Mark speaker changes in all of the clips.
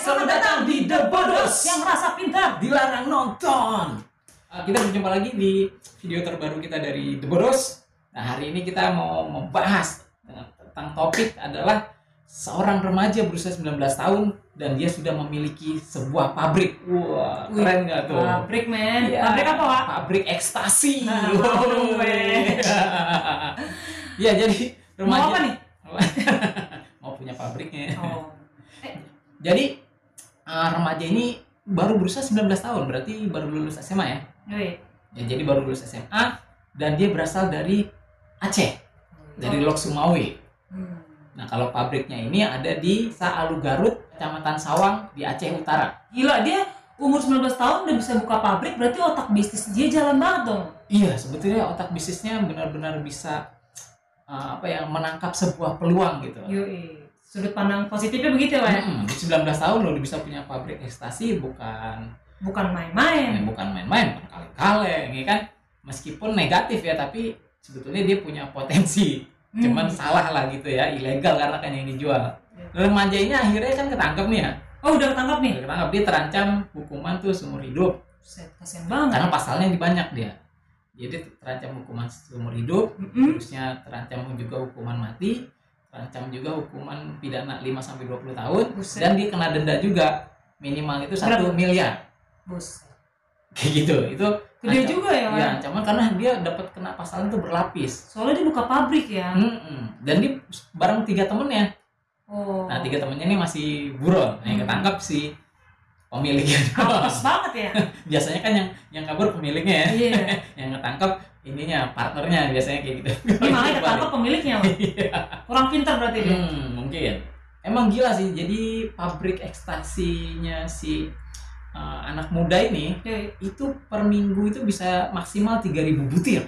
Speaker 1: selamat datang di The Bodos
Speaker 2: yang merasa pintar.
Speaker 1: Dilarang nonton. Uh, kita berjumpa lagi di video terbaru kita dari The Bodos. Nah, hari ini kita mau membahas tentang topik adalah seorang remaja berusia 19 tahun dan dia sudah memiliki sebuah pabrik. Wah,
Speaker 2: Wih,
Speaker 1: keren nggak tuh?
Speaker 2: Pabrik men.
Speaker 1: Iya,
Speaker 2: Pabrik apa Wak?
Speaker 1: Pabrik ekstasi.
Speaker 2: Nah,
Speaker 1: Wow. ya, jadi
Speaker 2: Mau
Speaker 1: remaja
Speaker 2: apa nih?
Speaker 1: mau punya pabriknya.
Speaker 2: Oh.
Speaker 1: Jadi uh, remaja ini baru berusia 19 tahun, berarti baru lulus SMA ya.
Speaker 2: Wih.
Speaker 1: Ya jadi baru lulus SMA dan dia berasal dari Aceh, dari Lok Sumawe.
Speaker 2: Hmm.
Speaker 1: Nah, kalau pabriknya ini ada di Saalu Garut, Kecamatan Sawang di Aceh Utara.
Speaker 2: Gila dia umur 19 tahun udah bisa buka pabrik berarti otak bisnis dia jalan banget dong.
Speaker 1: Iya, sebetulnya otak bisnisnya benar-benar bisa uh, apa ya menangkap sebuah peluang gitu.
Speaker 2: Yoi. Sudut pandang positifnya begitu ya?
Speaker 1: Hmm, di 19 tahun lo udah bisa punya pabrik ekstasi bukan
Speaker 2: Bukan main-main.
Speaker 1: Ya, bukan main-main, bukan kaleng-kaleng, ya kan? Meskipun negatif ya, tapi sebetulnya dia punya potensi.
Speaker 2: Hmm.
Speaker 1: Cuman salah lah gitu ya, ilegal karena kan yang dijual. Remaja ini akhirnya kan ketangkep nih ya.
Speaker 2: Oh udah ketangkap nih.
Speaker 1: Udah ketangkep dia terancam hukuman tuh seumur hidup.
Speaker 2: Set, kasihan banget.
Speaker 1: Karena pasalnya banyak dia. Jadi terancam hukuman seumur hidup,
Speaker 2: Mm-mm.
Speaker 1: terusnya terancam juga hukuman mati, terancam juga hukuman pidana 5 sampai 20 tahun
Speaker 2: Buset.
Speaker 1: dan dia kena denda juga minimal itu satu miliar.
Speaker 2: Bos.
Speaker 1: Kayak gitu. Itu
Speaker 2: Gede
Speaker 1: ancam-
Speaker 2: juga ya?
Speaker 1: Iya, ancaman karena dia dapat kena pasalnya itu berlapis.
Speaker 2: Soalnya dia buka pabrik ya.
Speaker 1: Mm-mm. Dan dia bareng tiga temennya.
Speaker 2: Oh.
Speaker 1: Nah tiga temennya ini masih buron. Nah, yang ketangkap si pemiliknya.
Speaker 2: Apes banget ya.
Speaker 1: biasanya kan yang yang kabur pemiliknya ya.
Speaker 2: Iya.
Speaker 1: yang ketangkap ininya partnernya biasanya kayak gitu.
Speaker 2: Ini malah ketangkap pemiliknya.
Speaker 1: Iya.
Speaker 2: Kurang pintar berarti dia.
Speaker 1: Hmm, mungkin. Emang gila sih. Jadi pabrik ekstasinya si uh, anak muda ini
Speaker 2: Yoi.
Speaker 1: itu per minggu itu bisa maksimal 3000 butir.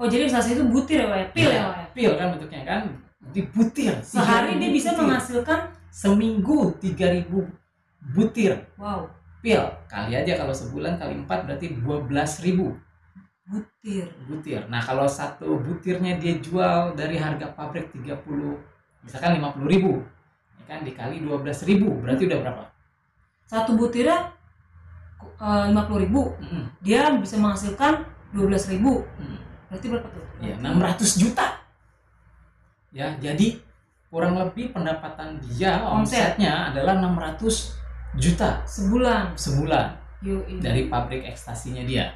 Speaker 2: Oh jadi salah itu butir ya, Wak? Pil ya, Wak?
Speaker 1: Pil kan bentuknya kan. Di butir.
Speaker 2: Sehari
Speaker 1: 3.000
Speaker 2: dia bisa
Speaker 1: butir.
Speaker 2: menghasilkan
Speaker 1: seminggu 3000 butir
Speaker 2: wow
Speaker 1: pil. Kali aja kalau sebulan kali 4 berarti 12.000
Speaker 2: butir.
Speaker 1: butir. Nah, kalau satu butirnya dia jual dari harga pabrik 30 misalkan 50.000 ya kan dikali 12.000 berarti udah berapa?
Speaker 2: Satu butirnya lima puluh ribu,
Speaker 1: Mm-mm.
Speaker 2: dia bisa menghasilkan dua belas ribu.
Speaker 1: Mm.
Speaker 2: Berarti berapa tuh?
Speaker 1: Ya, 600 juta. Ya, jadi kurang lebih pendapatan dia
Speaker 2: Omset.
Speaker 1: omsetnya adalah 600 juta
Speaker 2: Sebulan.
Speaker 1: sebulan
Speaker 2: Yoi.
Speaker 1: dari pabrik ekstasinya dia.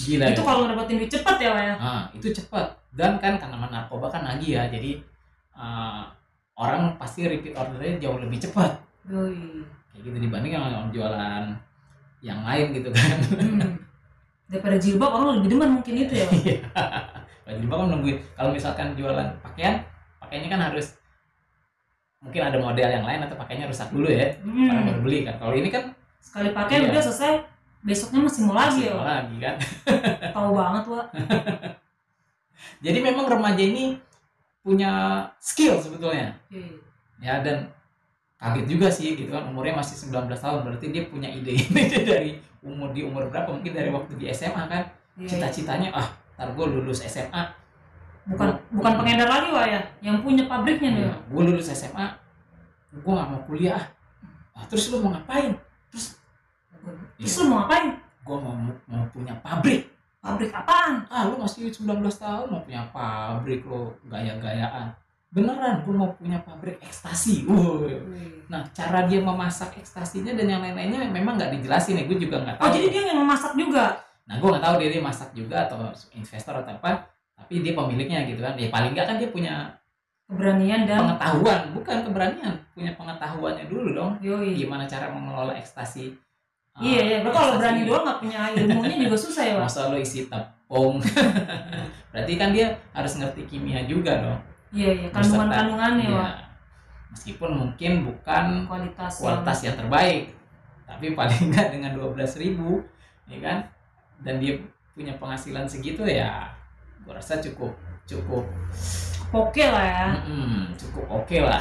Speaker 1: Gila.
Speaker 2: itu
Speaker 1: ya?
Speaker 2: kalau ngedapetin duit cepat ya, Wak ya.
Speaker 1: Ah, itu cepat. Dan kan tanaman narkoba kan lagi ya, jadi ah, orang pasti repeat ordernya jauh lebih cepat. Kayak gitu dibanding yang jualan yang lain gitu kan.
Speaker 2: Hmm. Daripada jilbab orang lebih demen mungkin itu ya.
Speaker 1: Iya. Kalau jilbab kan nungguin. Kalau misalkan jualan pakaian, pakaiannya kan harus mungkin ada model yang lain atau pakainya rusak dulu ya. Orang baru
Speaker 2: Hmm.
Speaker 1: beli kan. Kalau ini kan
Speaker 2: Sekali pakai
Speaker 1: Iya.
Speaker 2: udah selesai, besoknya masih mau lagi ya.
Speaker 1: lagi kan.
Speaker 2: Tahu banget, Wak.
Speaker 1: Jadi memang remaja ini punya skill sebetulnya.
Speaker 2: Yoi.
Speaker 1: ya dan kaget juga sih gitu kan umurnya masih 19 tahun berarti dia punya ide ini dari umur di umur berapa mungkin dari waktu di SMA kan
Speaker 2: iya.
Speaker 1: cita-citanya ah ntar gue lulus SMA
Speaker 2: Bukan bukan pengedar lagi, Wak ya. Yang punya pabriknya nih.
Speaker 1: ya,
Speaker 2: Wak.
Speaker 1: gue lulus SMA gue gak mau kuliah ah, terus lu mau ngapain
Speaker 2: Terus lu mau ngapain?
Speaker 1: gue mau mau punya pabrik
Speaker 2: Pabrik apaan?
Speaker 1: ah lu masih 19 tahun mau punya pabrik lo gaya-gayaan beneran gue mau punya pabrik ekstasi Wuh. Nah, cara dia memasak ekstasinya dan yang lain-lainnya memang nggak dijelasin ya. Gue juga nggak tahu.
Speaker 2: Oh, jadi dia yang memasak juga.
Speaker 1: Nah, gue nggak tahu dia, dia masak juga atau investor atau apa. Tapi dia pemiliknya gitu kan. Ya paling nggak kan dia punya
Speaker 2: Keberanian dan
Speaker 1: pengetahuan, bukan keberanian, punya pengetahuannya dulu dong.
Speaker 2: yoi.
Speaker 1: Gimana cara mengelola ekstasi. uh,
Speaker 2: Iya, iya. Berarti kalau berani doang nggak punya ilmunya juga susah ya, Wak.
Speaker 1: Masa lo isi tepung. Berarti kan dia harus ngerti kimia juga dong.
Speaker 2: Iya, iya. Kandungan-kandungannya,
Speaker 1: Iya.
Speaker 2: Wak.
Speaker 1: Meskipun mungkin bukan
Speaker 2: Kualitas,
Speaker 1: kualitas yang terbaik tapi paling enggak dengan 12.000 ribu ya kan dan dia punya penghasilan segitu ya gua rasa cukup cukup.
Speaker 2: Oke lah ya.
Speaker 1: mm-mm, cukup oke lah.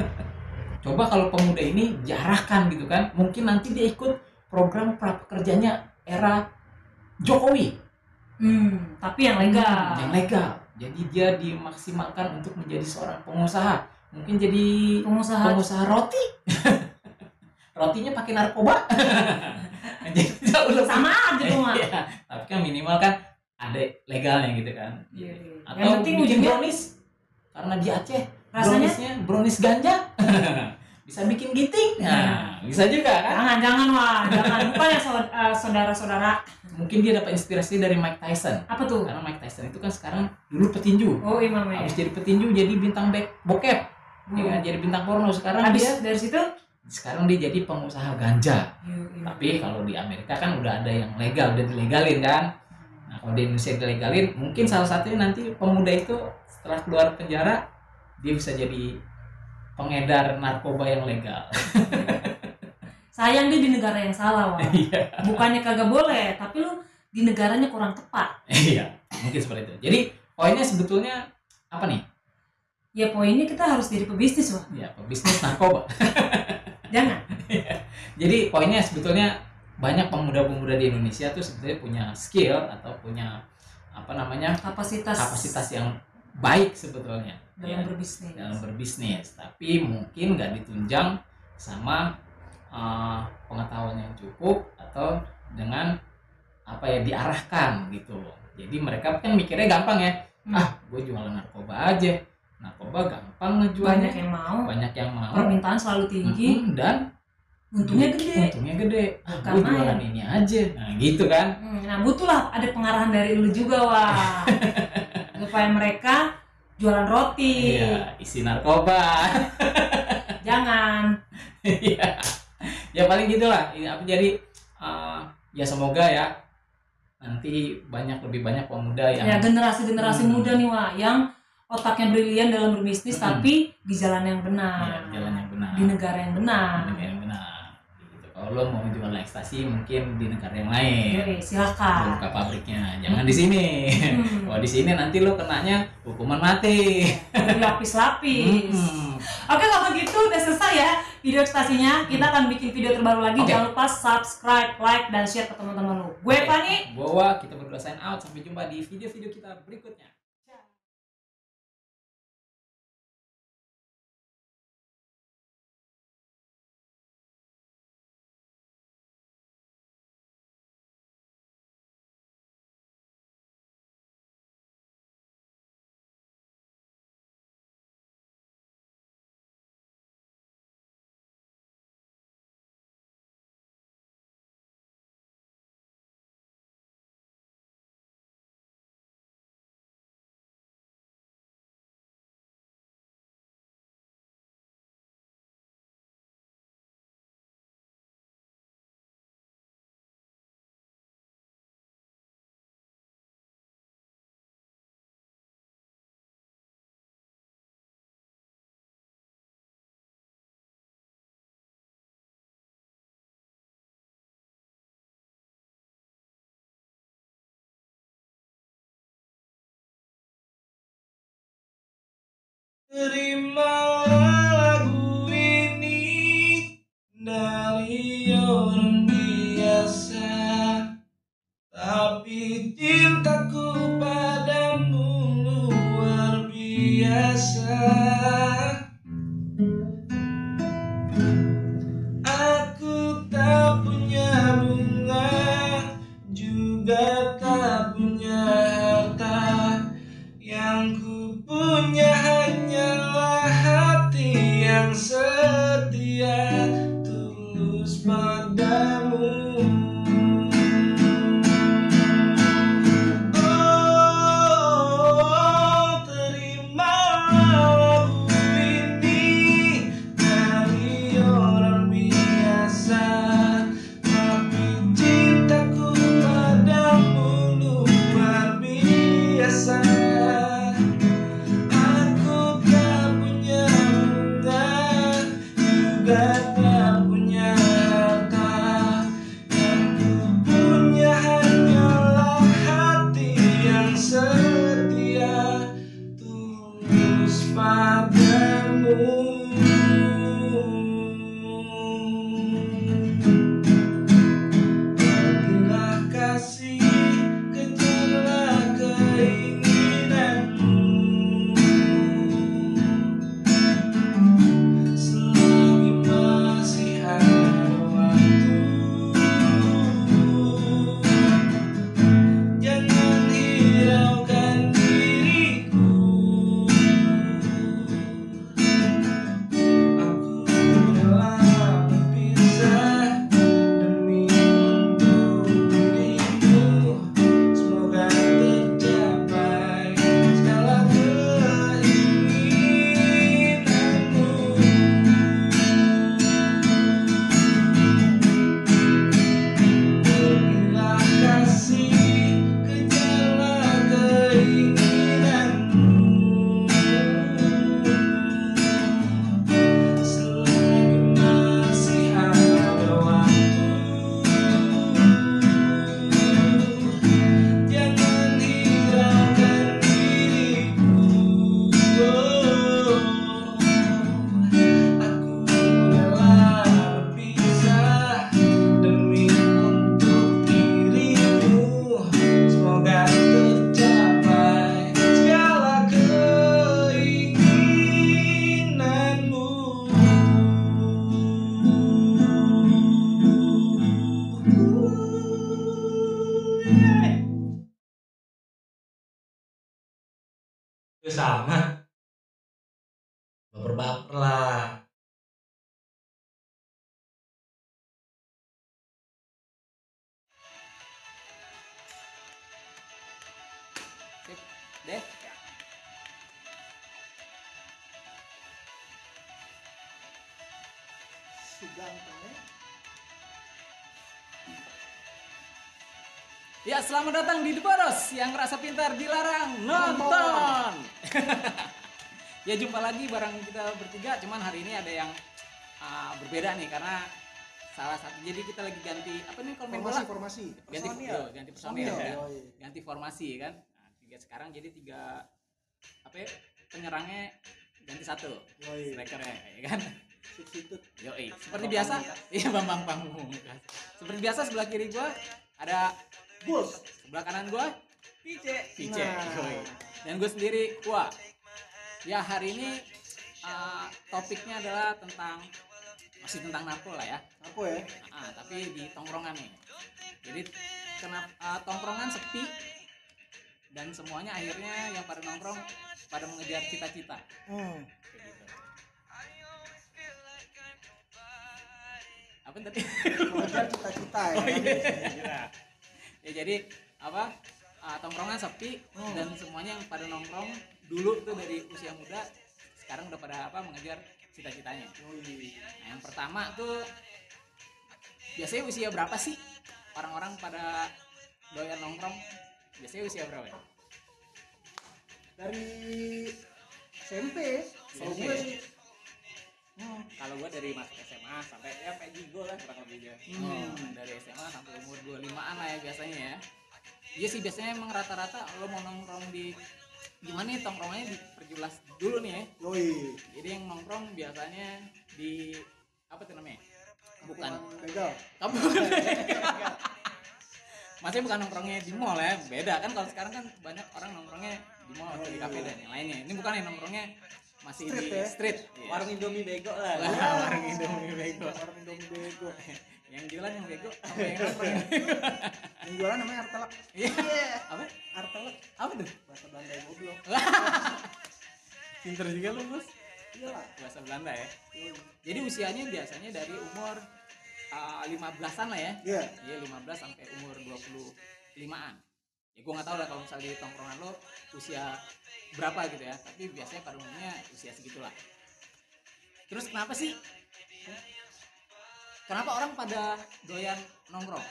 Speaker 1: Coba kalau pemuda ini diarahkan gitu kan mungkin nanti dia ikut program prapekerjanya era Jokowi.
Speaker 2: Hmm, tapi yang legal.
Speaker 1: yang legal. Jadi dia dimaksimalkan untuk menjadi seorang pengusaha. Mungkin jadi
Speaker 2: pengusaha.
Speaker 1: pengusaha roti. Rotinya pakai narkoba. Jadi jauh lebih
Speaker 2: sama aja tuh mah
Speaker 1: Iya, tapi kan minimal kan ada legalnya gitu kan.
Speaker 2: Iya, iya.
Speaker 1: atau
Speaker 2: yang penting
Speaker 1: bikin brownies karena di Aceh
Speaker 2: rasanya
Speaker 1: browniesnya brownies ganja. Bisa bikin giting. Nah bisa juga kan?
Speaker 2: Jangan jangan wah jangan. Bukan ya eh, saudara-saudara.
Speaker 1: Mungkin dia dapat inspirasi dari Mike Tyson.
Speaker 2: Apa tuh?
Speaker 1: Karena Mike Tyson itu kan sekarang dulu petinju.
Speaker 2: Oh imam ya
Speaker 1: habis jadi petinju jadi bintang bek bokep. Ya kan? jadi bintang porno. Sekarang
Speaker 2: habis
Speaker 1: dia
Speaker 2: dari situ?
Speaker 1: sekarang dia jadi pengusaha ganja.
Speaker 2: Iya, iya.
Speaker 1: tapi kalau di Amerika kan udah ada yang legal udah dilegalin kan kalau di Indonesia dilegalin mungkin salah satunya nanti pemuda itu setelah keluar penjara dia bisa jadi pengedar narkoba yang legal.
Speaker 2: Sayang dia di negara yang salah wah
Speaker 1: iya.
Speaker 2: Bukannya kagak boleh tapi lu di negaranya kurang tepat.
Speaker 1: Iya mungkin seperti itu. Jadi poinnya sebetulnya apa nih?
Speaker 2: Ya poinnya kita harus jadi pebisnis wah
Speaker 1: ya pebisnis narkoba.
Speaker 2: Jangan.
Speaker 1: Jadi poinnya sebetulnya banyak pemuda-pemuda di Indonesia tuh sebetulnya punya skill atau punya apa namanya
Speaker 2: kapasitas.
Speaker 1: kapasitas yang baik sebetulnya.
Speaker 2: Dalam
Speaker 1: ya,
Speaker 2: berbisnis.
Speaker 1: dalam berbisnis. Tapi mungkin nggak ditunjang sama uh, pengetahuan yang cukup atau dengan apa ya diarahkan gitu jadi mereka kan mikirnya gampang ya.
Speaker 2: Hmm.
Speaker 1: ah gue jualan narkoba aja. Narkoba gampang
Speaker 2: banyak
Speaker 1: ngejualnya
Speaker 2: yang mau.
Speaker 1: Banyak yang mau.
Speaker 2: Permintaan selalu tinggi.
Speaker 1: Mm-mm, dan
Speaker 2: untungnya gede.
Speaker 1: untungnya gede. Ah,
Speaker 2: Karena
Speaker 1: jualan ini aja. Nah gitu kan?
Speaker 2: Hmm, nah butuhlah ada pengarahan dari lu juga wah supaya mereka jualan roti.
Speaker 1: Iya isi narkoba.
Speaker 2: Jangan.
Speaker 1: Iya. ya paling gitulah ini apa jadi uh, ya semoga ya nanti banyak lebih banyak pemuda yang
Speaker 2: ya generasi generasi
Speaker 1: Hmm.
Speaker 2: muda nih wah yang otaknya brilian dalam berbisnis
Speaker 1: Hmm.
Speaker 2: tapi di jalan yang benar.
Speaker 1: Ya, jalan yang benar.
Speaker 2: Di negara yang benar.
Speaker 1: Di negara yang benar. Kalau lo mau jual ekstasi mungkin di negara yang lain
Speaker 2: Oke,
Speaker 1: Lo
Speaker 2: silakan
Speaker 1: buka pabriknya jangan di sini
Speaker 2: Hmm.
Speaker 1: kalau di sini nanti lo kenanya hukuman mati
Speaker 2: lapis-lapis
Speaker 1: Hmm.
Speaker 2: Oke kalau gitu udah selesai ya video ekstasinya. Kita akan bikin video terbaru lagi.
Speaker 1: Oke.
Speaker 2: Jangan lupa subscribe, like, dan share ke teman-teman lu. Gue. Fani.
Speaker 1: Bawa kita berdua sign out sampai jumpa di video-video kita berikutnya Terimalah lagu ini dari selamat datang di The Boros yang rasa pintar dilarang nonton. ya jumpa lagi bareng kita bertiga, cuman hari ini ada yang ah, berbeda nih karena salah satu jadi kita lagi ganti apa nih kalau main bola?
Speaker 3: Formasi formasi.
Speaker 1: Ganti
Speaker 4: Personil.
Speaker 1: yo, ganti personil
Speaker 3: Personil,
Speaker 1: ya.
Speaker 3: yoi.
Speaker 1: Ganti formasi kan. Nah, tiga sekarang jadi tiga apa ya, penyerangnya ganti satu. Strikernya ya kan. Yoi, seperti biasa, iya Bambang Pamungkas. Seperti biasa sebelah kiri gua ada
Speaker 3: Bulls.
Speaker 1: sebelah kanan gua
Speaker 4: Pice.
Speaker 1: Pice.
Speaker 3: Nah.
Speaker 1: Dan gue sendiri Wah. Ya hari ini uh, topiknya adalah tentang masih tentang narko lah ya.
Speaker 3: Aku ya.
Speaker 1: Ah, tapi di tongkrongan nih. Jadi kenapa uh, tongkrongan sepi dan semuanya akhirnya yang pada nongkrong pada mengejar cita-cita.
Speaker 3: Hmm.
Speaker 1: Gitu. Apa tadi?
Speaker 3: Mengejar cita-cita ya.
Speaker 1: Oh, iya. Ya jadi apa ah, tongkrongan sepi
Speaker 3: Hmm.
Speaker 1: dan semuanya yang pada nongkrong dulu tuh dari usia muda sekarang udah pada apa mengejar cita-citanya
Speaker 3: Yoi.
Speaker 1: nah, yang pertama tuh biasanya usia berapa sih orang-orang pada doyan nongkrong biasanya usia berapa ya?
Speaker 3: Dari SMP.
Speaker 1: SMP.
Speaker 3: Gue. Hmm.
Speaker 1: kalau gua dari masuk SMA sampai ya kayak Jigo lah kurang lebih aja Oh, dari SMA sampai umur 25an lah ya biasanya ya iya sih biasanya emang rata-rata lo mau nongkrong di gimana nih tongkrongannya diperjelas dulu nih ya
Speaker 3: Yoi.
Speaker 1: jadi yang nongkrong biasanya di apa tuh namanya bukan
Speaker 3: Begal.
Speaker 1: kamu Maksudnya bukan nongkrongnya di mall ya, beda kan kalau sekarang kan banyak orang nongkrongnya di mall atau di kafe dan yang lainnya. Ini bukan yang nongkrongnya masih
Speaker 3: Street
Speaker 1: di
Speaker 3: ya?
Speaker 1: street. Iya.
Speaker 4: Warung Indomie bego lah.
Speaker 1: Wah, warung Indomie bego.
Speaker 3: Orang Indomie bego.
Speaker 1: Yang jualan yang bego apa yang nongkrong yang
Speaker 3: Yang jualan namanya Artelak.
Speaker 1: Iya. Apa?
Speaker 3: Artelak.
Speaker 1: Apa tuh?
Speaker 3: Bahasa Belanda yang goblok.
Speaker 1: Pinter juga lu, Bos.
Speaker 3: Iya lah.
Speaker 1: Bahasa Belanda ya.
Speaker 3: Yoi.
Speaker 1: Jadi usianya biasanya dari umur uh, 15-an lah ya.
Speaker 3: Iya.
Speaker 1: Iya 15 sampai umur 25-an. Ya gua nggak tahu lah kalau misalnya di tongkrongan lo usia berapa gitu ya. Tapi biasanya pada umumnya usia segitulah. Terus kenapa sih? Kenapa orang pada doyan nongkrong?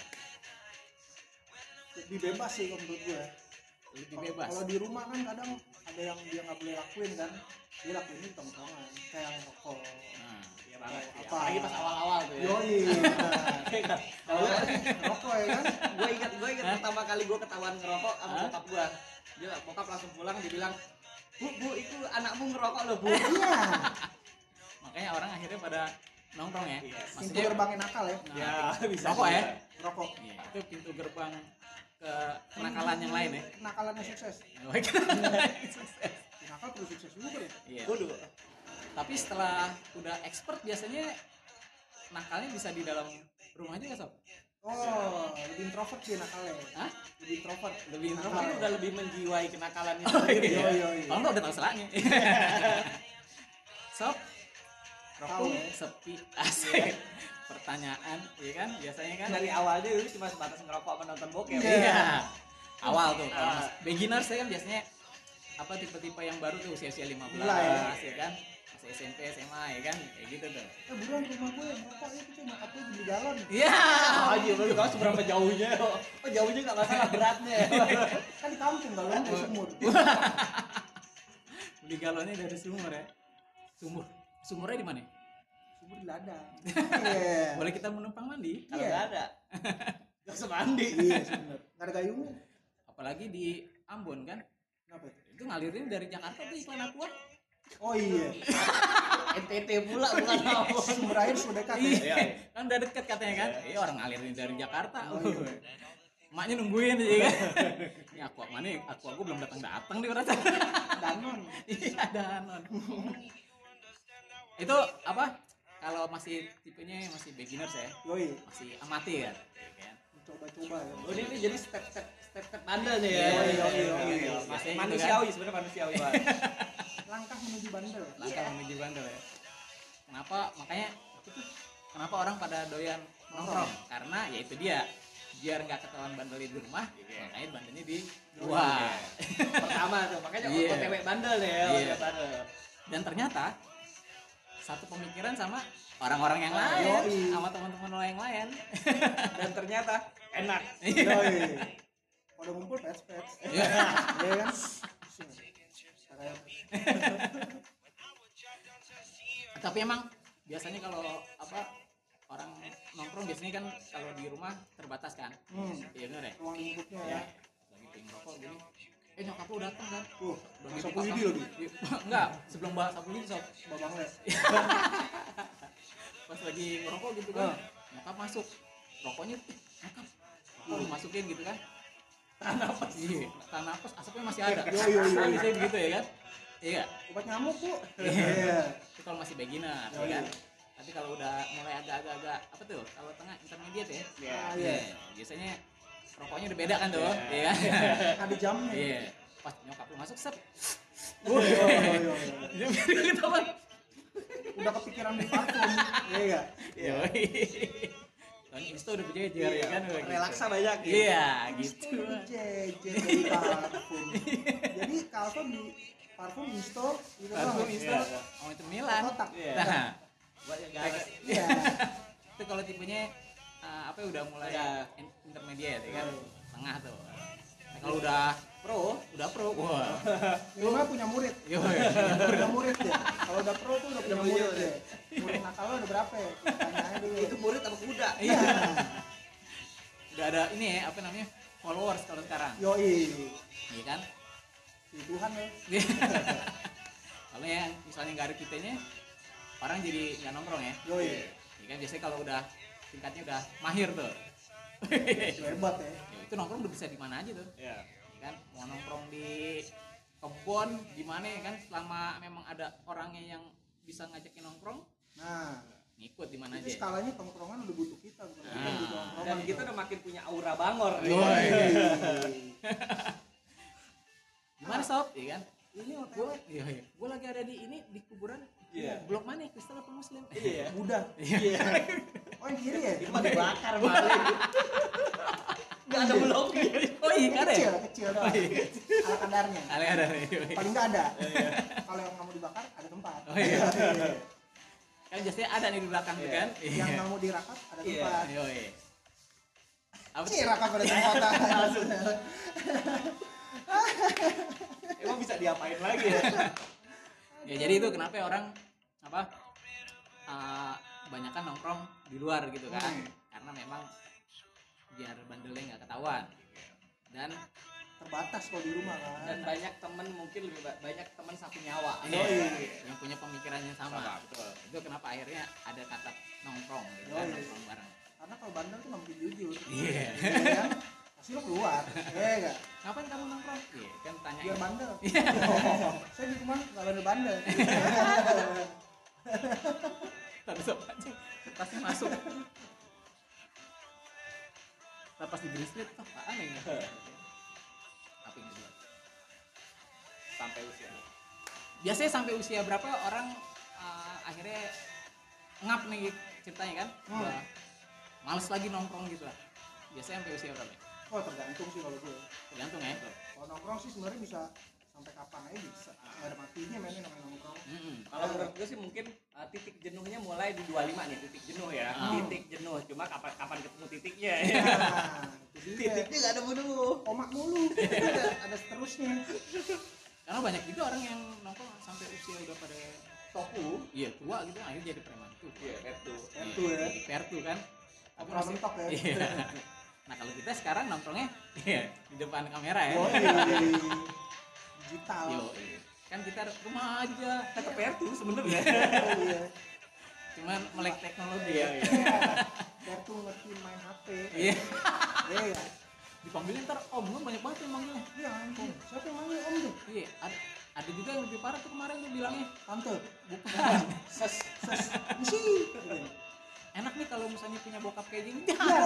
Speaker 3: Lebih bebas sih kalau menurut gue.
Speaker 1: Lebih
Speaker 3: Kalau-
Speaker 1: bebas.
Speaker 3: Kalau di rumah kan kadang ada yang dia nggak boleh lakuin kan. Dia lakuin di tongkrongan. Kayak yang.
Speaker 1: Nah, iya banget.
Speaker 3: Apa?
Speaker 1: Apalagi pas awal-awal tuh ya.
Speaker 3: Yoi. Kalau rokok ya kan.
Speaker 4: gue ingat gue ingat pertama kali gue ketahuan ngerokok sama bokap gue dia bokap langsung pulang dia bilang bu bu itu anakmu ngerokok loh bu
Speaker 3: Iya.
Speaker 1: Makanya orang akhirnya pada nongkrong ya.
Speaker 4: Iya.
Speaker 3: Pintu gerbangnya nakal ya.
Speaker 1: Nah,
Speaker 4: Ya, bisa
Speaker 1: rokok ya.
Speaker 3: Rokok.
Speaker 1: Iya, itu pintu gerbang ke kenakalan yang lain ya.
Speaker 3: Sukses.
Speaker 1: Baik. Sukses.
Speaker 3: Nakal perlu sukses juga ya.
Speaker 1: Iya.
Speaker 4: Waduh.
Speaker 1: Tapi setelah udah expert biasanya nakalnya bisa di dalam rumah juga sob.
Speaker 3: Oh, lebih introvert sih nakalnya.
Speaker 1: Hah?
Speaker 3: Lebih introvert.
Speaker 1: Lebih introvert.
Speaker 4: Mungkin udah lebih menjiwai kenakalannya
Speaker 1: Oh,
Speaker 4: sendiri
Speaker 1: iya.
Speaker 4: ya.
Speaker 3: Iya, iya.
Speaker 1: Kalau nggak udah tahu salahnya. sob, rokok
Speaker 3: ya.
Speaker 1: sepi asik. Pertanyaan, iya kan? Biasanya kan
Speaker 4: dari awalnya dulu cuma sebatas ngerokok menonton bokep
Speaker 3: Iya.
Speaker 1: Iya. Awal tuh kalau
Speaker 4: Ah.
Speaker 1: mas- beginners ya kan biasanya apa tipe-tipe yang baru tuh usia-usia 15
Speaker 3: Gila ya.
Speaker 1: ya kan? SMP, SMA ya kan? Kayak gitu tuh.
Speaker 3: Eh buruan ke rumah gue yang rokok ya kita nyokap gue beli galon.
Speaker 1: Iya.
Speaker 4: aja baru kau seberapa jauhnya oh jauhnya nggak masalah beratnya
Speaker 3: Kan di kampung galon gue sumur.
Speaker 1: Beli galonnya dari sumur ya. Sumur. Sumurnya di mana?
Speaker 3: Sumur di ladang. Iya.
Speaker 1: Boleh kita menumpang mandi?
Speaker 4: kalau
Speaker 3: Iya.
Speaker 4: nggak ada nggak usah mandi
Speaker 3: Iya, benar. Enggak ada gayungnya.
Speaker 1: Apalagi di Ambon kan?
Speaker 3: Kenapa itu?
Speaker 1: Itu ngalirin dari Jakarta tuh iklan aqua.
Speaker 3: Oh iya.
Speaker 4: NTT pula bukan apa
Speaker 3: Sumber air sudah dekat ya.
Speaker 1: Iya. Kan udah deket katanya kan? Iya orang ngalirin dari Jakarta.
Speaker 3: Oh, iya.
Speaker 1: Emaknya nungguin aja kan. Ini aqua mana? Aqua gue belum datang-datang nih berarti.
Speaker 3: Danon.
Speaker 1: Iya danon. Itu apa? Kalau masih tipenya masih beginners ya,
Speaker 3: Yoi,
Speaker 1: masih amati kan? Iya kan?
Speaker 3: coba-coba ya.
Speaker 4: Oh ini, ini jadi step step step step bandel nih ya.
Speaker 1: Iya, iya,
Speaker 4: Iya,
Speaker 1: iya,
Speaker 4: iya,
Speaker 1: iya.
Speaker 4: iya.
Speaker 1: Maksudnya itu
Speaker 4: Manusiawi sebenarnya manusiawi Pak.
Speaker 3: Langkah menuju bandel.
Speaker 1: Langkah menuju bandel ya. Kenapa? Makanya kenapa orang pada doyan nongkrong? Karena ya itu dia biar nggak ketahuan bandelnya di rumah, makanya bandelnya di luar.
Speaker 4: Pertama tuh makanya
Speaker 1: Iya.
Speaker 4: OTW bandel ya,
Speaker 1: Iya.
Speaker 4: OTW bandel.
Speaker 1: Dan ternyata satu pemikiran sama orang-orang yang lain
Speaker 3: yoi.
Speaker 1: sama teman-teman lo yang lain
Speaker 4: Dan ternyata enak.
Speaker 3: Yoi. Pada ngumpul pets pets.
Speaker 1: Iya.
Speaker 3: Iya kan? Kayak
Speaker 1: tapi emang biasanya kalau apa orang nongkrong biasanya kan kalau di rumah terbatas kan?
Speaker 3: Hmm,
Speaker 1: iya bener ya?
Speaker 3: Ruang lingkupnya
Speaker 1: ya.
Speaker 3: Ya.
Speaker 1: lagi pengen rokok gini. Eh nyokap lu datang kan
Speaker 3: Tuh,
Speaker 1: Udah
Speaker 3: Sapu Lidi lagi.
Speaker 1: Enggak sebelum bahas sapu lidi sob.
Speaker 3: Babang Le.
Speaker 1: pas lagi ngerokok gitu kan
Speaker 3: Ah.
Speaker 1: nyokap masuk. Rokoknya nyokap rokok masukin gitu kan tahan napas iya tahan napas asapnya masih ada
Speaker 3: Yo, yo, yo.
Speaker 1: biasanya begitu ya kan iya
Speaker 3: Obat nyamuk, Bu.
Speaker 1: Iya.
Speaker 3: Iya.
Speaker 1: itu kalau masih beginner ya kan
Speaker 3: iya.
Speaker 1: tapi kalau udah mulai agak-agak apa tuh kalau tengah intermediate ya
Speaker 4: Iya.
Speaker 3: Ah,
Speaker 1: Iya,
Speaker 3: iya.
Speaker 1: biasanya rokoknya udah beda kan tuh
Speaker 4: Iya.
Speaker 1: iya kan
Speaker 3: Ada jamnya.
Speaker 1: iya pas nyokap lu masuk set
Speaker 3: Oh, iya, iya, iya.
Speaker 1: dia gitu
Speaker 3: Udah kepikiran di parfum. Iya enggak?
Speaker 1: iya kan Insta udah berjejer ya kan udah gitu.
Speaker 4: Relaksa banyak gitu.
Speaker 1: iya gitu
Speaker 3: Jejer dari parfum. Jadi Calvin di parfum install itu
Speaker 1: parfum
Speaker 3: doang.
Speaker 1: Insta
Speaker 4: Iya.
Speaker 1: oh itu Milan
Speaker 3: Kotak.
Speaker 4: Iya.
Speaker 1: nah
Speaker 4: Buat yang.
Speaker 3: Iya.
Speaker 1: itu kalau tipenya uh, apa ya, udah mulai
Speaker 4: Iya.
Speaker 1: in- intermediate ya kan
Speaker 3: Iya.
Speaker 1: tengah tuh nah, kalau udah
Speaker 4: Pro.
Speaker 1: udah pro wah
Speaker 3: Minimal punya murid.
Speaker 1: yo
Speaker 3: Punya murid ya. Kalau udah pro tuh udah punya murid ya. Murid nakal lo udah berapa ya? Tanya aja dulu.
Speaker 4: Itu murid apa kuda?
Speaker 1: iya udah ada ini ya apa namanya followers kalau sekarang
Speaker 3: Yoi.
Speaker 1: iya kan
Speaker 3: Si Tuhan ya.
Speaker 1: kalau yang misalnya nggak ada kitanya orang jadi nggak nongkrong ya
Speaker 3: Yoi.
Speaker 1: Iya kan biasanya kalau udah tingkatnya udah mahir tuh
Speaker 3: hebat ya.
Speaker 1: Ya, itu nongkrong udah bisa di mana aja tuh
Speaker 4: Iya.
Speaker 1: Kan mau nongkrong di kebon di mana ya kan selama memang ada orangnya yang bisa ngajakin nongkrong
Speaker 3: Nah,
Speaker 1: ngikut di mana aja
Speaker 3: skalanya tongkrongan udah butuh kita bukan kita yang butuh
Speaker 1: Ah.
Speaker 3: tongkrongan.
Speaker 4: Dan kita udah makin punya aura bangor.
Speaker 1: Yoi. gimana sob iya kan
Speaker 3: Ini
Speaker 1: gue
Speaker 3: OTW
Speaker 1: iya iya gue lagi ada di ini di kuburan
Speaker 4: Iya.
Speaker 1: blok mana ya Kristen apa Muslim
Speaker 4: Iya.
Speaker 3: Buddha.
Speaker 1: iya
Speaker 3: Oh yang kiri ya?
Speaker 4: Itu mah dibakar maling. Enggak ada bloknya.
Speaker 1: oh iya kan
Speaker 3: Kecil,
Speaker 1: ya
Speaker 3: kecil doang. Ala kadarnya.
Speaker 1: ada ada iya.
Speaker 3: Paling nggak ada. Kalau yang nggak mau dibakar ada tempat.
Speaker 1: Oh, iya. kan biasanya ada nih di belakang tuh
Speaker 4: Iya.
Speaker 1: kan
Speaker 3: Yang nggak mau dirakat ada
Speaker 4: Iya.
Speaker 3: tempat.
Speaker 1: Iya, iya. Apa
Speaker 3: Cih, rakat pada tempat.
Speaker 4: Emang bisa diapain lagi ya?
Speaker 1: ya jadi itu kenapa ya orang apa uh, banyakan nongkrong di luar gitu kan
Speaker 3: Hmm.
Speaker 1: karena memang biar bandelnya nggak ketahuan dan
Speaker 3: Terbatas kalau di rumah kan.
Speaker 4: Dan banyak temen mungkin lebih ba- banyak temen satu nyawa.
Speaker 1: iya, yang punya pemikiran yang sama,
Speaker 4: Sama, betul.
Speaker 1: itu kenapa akhirnya ada kata nongkrong gitu kan
Speaker 3: Yoi.
Speaker 1: nongkrong bareng
Speaker 3: Karena kalau bandel tuh nggak mungkin jujur.
Speaker 1: Iya.
Speaker 3: Iya kan? Pasti lo keluar. Iya nggak?
Speaker 1: ngapain kamu nongkrong iya kan tanya
Speaker 3: Biar bandel.
Speaker 1: Iya.
Speaker 3: Oh, saya di rumah nggak bandel-bandel.
Speaker 1: tapi sob anjing pasti masuk Ntar pas di brisket tuh apaan ya apa yang kedua
Speaker 4: Sampai usia.
Speaker 1: biasanya sampai usia berapa orang uh, akhirnya ngap nih ceritanya kan
Speaker 3: Hmm.
Speaker 1: Udah males lagi nongkrong gitu lah biasanya sampai usia berapa
Speaker 3: Oh tergantung sih kalau gue.
Speaker 1: tergantung ya
Speaker 3: Kalau nongkrong sih sebenarnya bisa sampai kapan aja bisa. Nggak ada
Speaker 4: menurut gue sih mungkin uh, titik jenuhnya mulai di 25 nih, titik jenuh ya.
Speaker 1: Ah.
Speaker 4: Titik jenuh, cuma kapan kapan ketemu titiknya ya.
Speaker 3: dia.
Speaker 4: Titiknya gak ada menu.
Speaker 3: Komak mulu. ada, ada seterusnya.
Speaker 1: karena banyak juga orang yang nongkrong sampai usia udah pada
Speaker 4: Toku.
Speaker 1: iya tua gitu akhirnya jadi preman tuh
Speaker 4: Iya, itu.
Speaker 3: Pertu ya.
Speaker 1: pertu kan
Speaker 3: Pernah
Speaker 1: masih
Speaker 3: mentok ya.
Speaker 1: iya nah kalau kita sekarang nongkrongnya iya, di depan kamera ya
Speaker 3: Yoi. Digital.
Speaker 1: Yo, kan kita rumah aja
Speaker 4: Tetap pertu sebenarnya.
Speaker 3: Oh, iya.
Speaker 1: cuman melek teknologi
Speaker 4: Iya,
Speaker 1: ya
Speaker 4: iya.
Speaker 3: Pertu ngerti main HP.
Speaker 1: iya
Speaker 3: Iya.
Speaker 1: dipanggilin ntar om lu banyak banget yang manggilnya
Speaker 3: Iya ampun. Siapa yang manggil om tuh?
Speaker 1: iya ada ada juga yang lebih parah tuh kemarin tuh bilangnya
Speaker 3: Tante.
Speaker 1: bukan
Speaker 3: Ses. Ses. Misi.
Speaker 1: enak nih kalau misalnya punya bokap kayak gini
Speaker 3: Iya.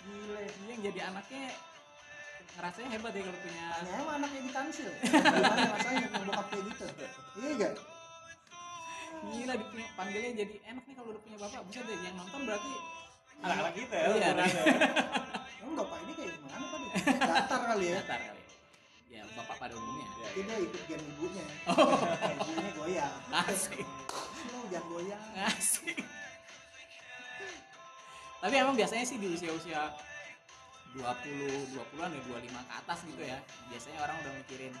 Speaker 1: gile dia yang jadi anaknya ngerasanya hebat ya kalau punya
Speaker 3: Tanya emang anaknya di tansil. Gimana rasanya punya bokap kayak gitu? Iya gak?
Speaker 1: gila dipunya panggilnya jadi enak nih kalau udah punya bapak bisa deh yang nonton berarti
Speaker 4: Anak-anak kita ya.
Speaker 1: Iya,
Speaker 4: ukurannya.
Speaker 3: Emang bapak ini kayak gimana tadi? Datar kali ya.
Speaker 1: datar kali ya bapak pada umumnya
Speaker 4: Ya,
Speaker 3: Tapi dia ikut gen ibunya.
Speaker 1: oh
Speaker 3: Ibunya goyang.
Speaker 1: asik
Speaker 3: Lo jangan goyang.
Speaker 1: asik tapi emang biasanya sih di usia-usia 20 20-an ya 25 ke atas gitu ya biasanya orang udah mikirin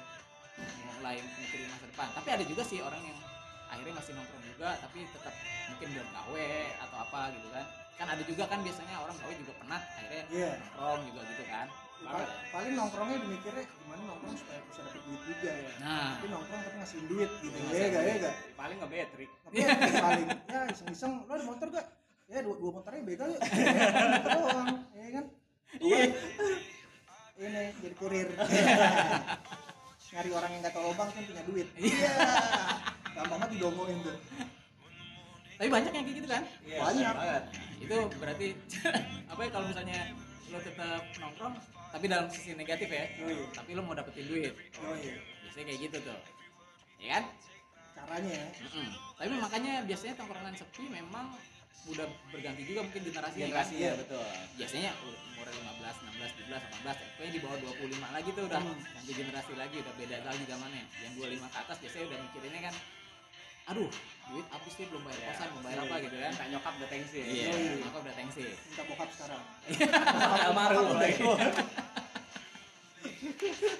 Speaker 1: mulai mikirin masa depan tapi ada juga sih orang yang akhirnya masih nongkrong juga tapi tetap mungkin belum gawe atau apa gitu kan kan ada juga kan biasanya orang gawe juga penat akhirnya
Speaker 3: Iya.
Speaker 1: nongkrong juga gitu kan
Speaker 3: Ya, pal- paling nongkrongnya dimikirnya gimana nongkrong supaya bisa dapet duit juga ya.
Speaker 1: nah
Speaker 3: Tapi nongkrong tapi ngasihin duit gitu.
Speaker 1: Iya,
Speaker 3: Ya gak ya gak.
Speaker 4: paling nge betrik
Speaker 3: Tapi ya, paling ya iseng-iseng lo ada motor gak? Ya dua, dua motornya begal yuk. Motor doang, ya kan?
Speaker 1: Iya
Speaker 3: Ini jadi kurir. Nyari orang yang gak tau lubang kan punya duit.
Speaker 1: Iya.
Speaker 3: Gampang banget didongoin tuh.
Speaker 1: tapi banyak yang kayak gitu kan
Speaker 4: Iya,
Speaker 3: Banyak.
Speaker 4: banget
Speaker 1: itu berarti apa ya kalau misalnya lo tetap nongkrong tapi dalam sisi negatif ya
Speaker 3: Yoi.
Speaker 1: tapi lo mau dapetin duit
Speaker 3: Oh iya.
Speaker 1: biasanya kayak gitu tuh ya kan
Speaker 3: Caranya ya.
Speaker 1: Mm-mm. tapi makanya biasanya tongkrongan sepi memang udah berganti juga mungkin generasi
Speaker 4: generasi
Speaker 3: Iya.
Speaker 4: ya betul.
Speaker 1: Biasanya umur 15, 16, 17, 18 pokoknya di bawah 25 lagi tuh udah
Speaker 3: Hmm.
Speaker 1: ganti generasi lagi udah beda lagi zamannya. Yang 25 ke atas biasanya udah mikirinnya kan aduh duit habis nih belum bayar kosan belum bayar apa gitu kan.
Speaker 4: Minta nyokap udah tengsi ya.
Speaker 1: Iya
Speaker 3: Yoi.
Speaker 1: maka udah tengsi
Speaker 3: Minta bokap sekarang.
Speaker 4: almarhum lagi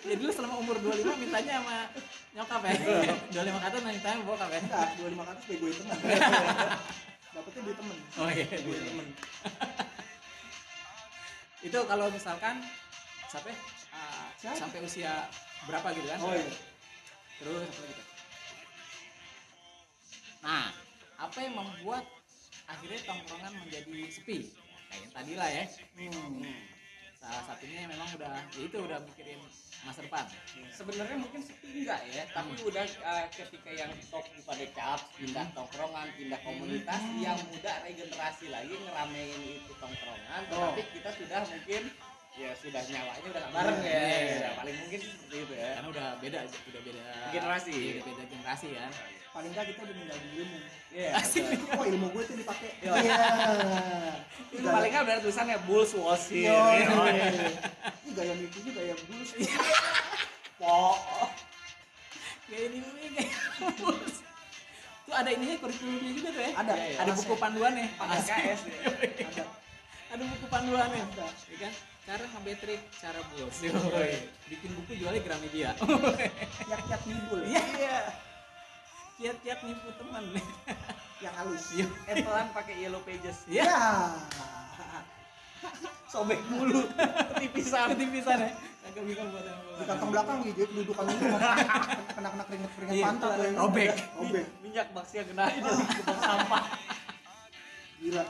Speaker 1: jadi lu selama umur 25 mintanya sama nyokap ya. 25 ke atas mintanya sama bokap ya.
Speaker 3: Enggak, 25 ke atas bego temen. Dapetnya duit temen.
Speaker 1: oh iya
Speaker 3: Duit temen.
Speaker 1: itu kalau misalkan sampai uh,
Speaker 3: Siapa?
Speaker 1: sampai usia berapa gitu kan
Speaker 3: Oh iya.
Speaker 1: terus apa gitu nah apa yang membuat akhirnya tongkrongan menjadi sepi kayak yang tadi lah ya
Speaker 3: Hmm.
Speaker 1: Salah satunya memang udah ya itu udah mikirin masa depan.
Speaker 4: Sebenarnya mungkin sepi enggak ya tapi udah eh, ketika yang top pada cap pindah tongkrongan pindah komunitas yang muda regenerasi lagi ngeramein itu tongkrongan
Speaker 3: Oh.
Speaker 4: tapi kita sudah mungkin ya sudah nyawanya udah nggak bareng
Speaker 1: Iya,
Speaker 4: ya.
Speaker 1: Iya.
Speaker 4: Ya, paling mungkin seperti itu ya.
Speaker 1: Karena udah beda udah beda
Speaker 4: Generasi.
Speaker 1: Iya, udah beda generasi kan
Speaker 3: Paling enggak kita udah ninggalin ilmu.
Speaker 4: Iya,
Speaker 1: Asik.
Speaker 4: betul.
Speaker 3: Oh ilmu gue tuh dipakai.
Speaker 4: Iya.
Speaker 3: Iya.
Speaker 4: itu paling nggak ada tulisannya bulls wasir
Speaker 3: Yo,
Speaker 4: ya.
Speaker 3: Ini gaya mimpinya gaya bulus.
Speaker 4: po
Speaker 1: kayak ini ini kayak tuh ada ininya kurikulumnya juga tuh ya
Speaker 3: Ada.
Speaker 4: Iya, iya.
Speaker 1: ada buku panduannya
Speaker 4: pakai KS ya.
Speaker 3: Ada.
Speaker 1: ada buku panduannya
Speaker 3: Ada.
Speaker 1: ya kan cara ngebetrik cara
Speaker 4: Yoi.
Speaker 1: bikin buku jualnya Gramedia
Speaker 3: Kiat-kiat nibul.
Speaker 1: iya kiat-kiat nipu teman.
Speaker 3: Yang halus.
Speaker 1: iya.
Speaker 4: Etelan pakai yellow pages.
Speaker 1: Iya.
Speaker 3: Ya.
Speaker 4: sobek mulu. Ketipisan
Speaker 1: tipisan ya. Kagak bisa buat yang
Speaker 3: Di kantong belakang gitu, dudukan dulu. Kena kena keringet keringet
Speaker 1: Iya,
Speaker 3: pantat.
Speaker 1: robek.
Speaker 3: Robek.
Speaker 4: minyak baksia kena itu ke bak sampah.
Speaker 3: Gila.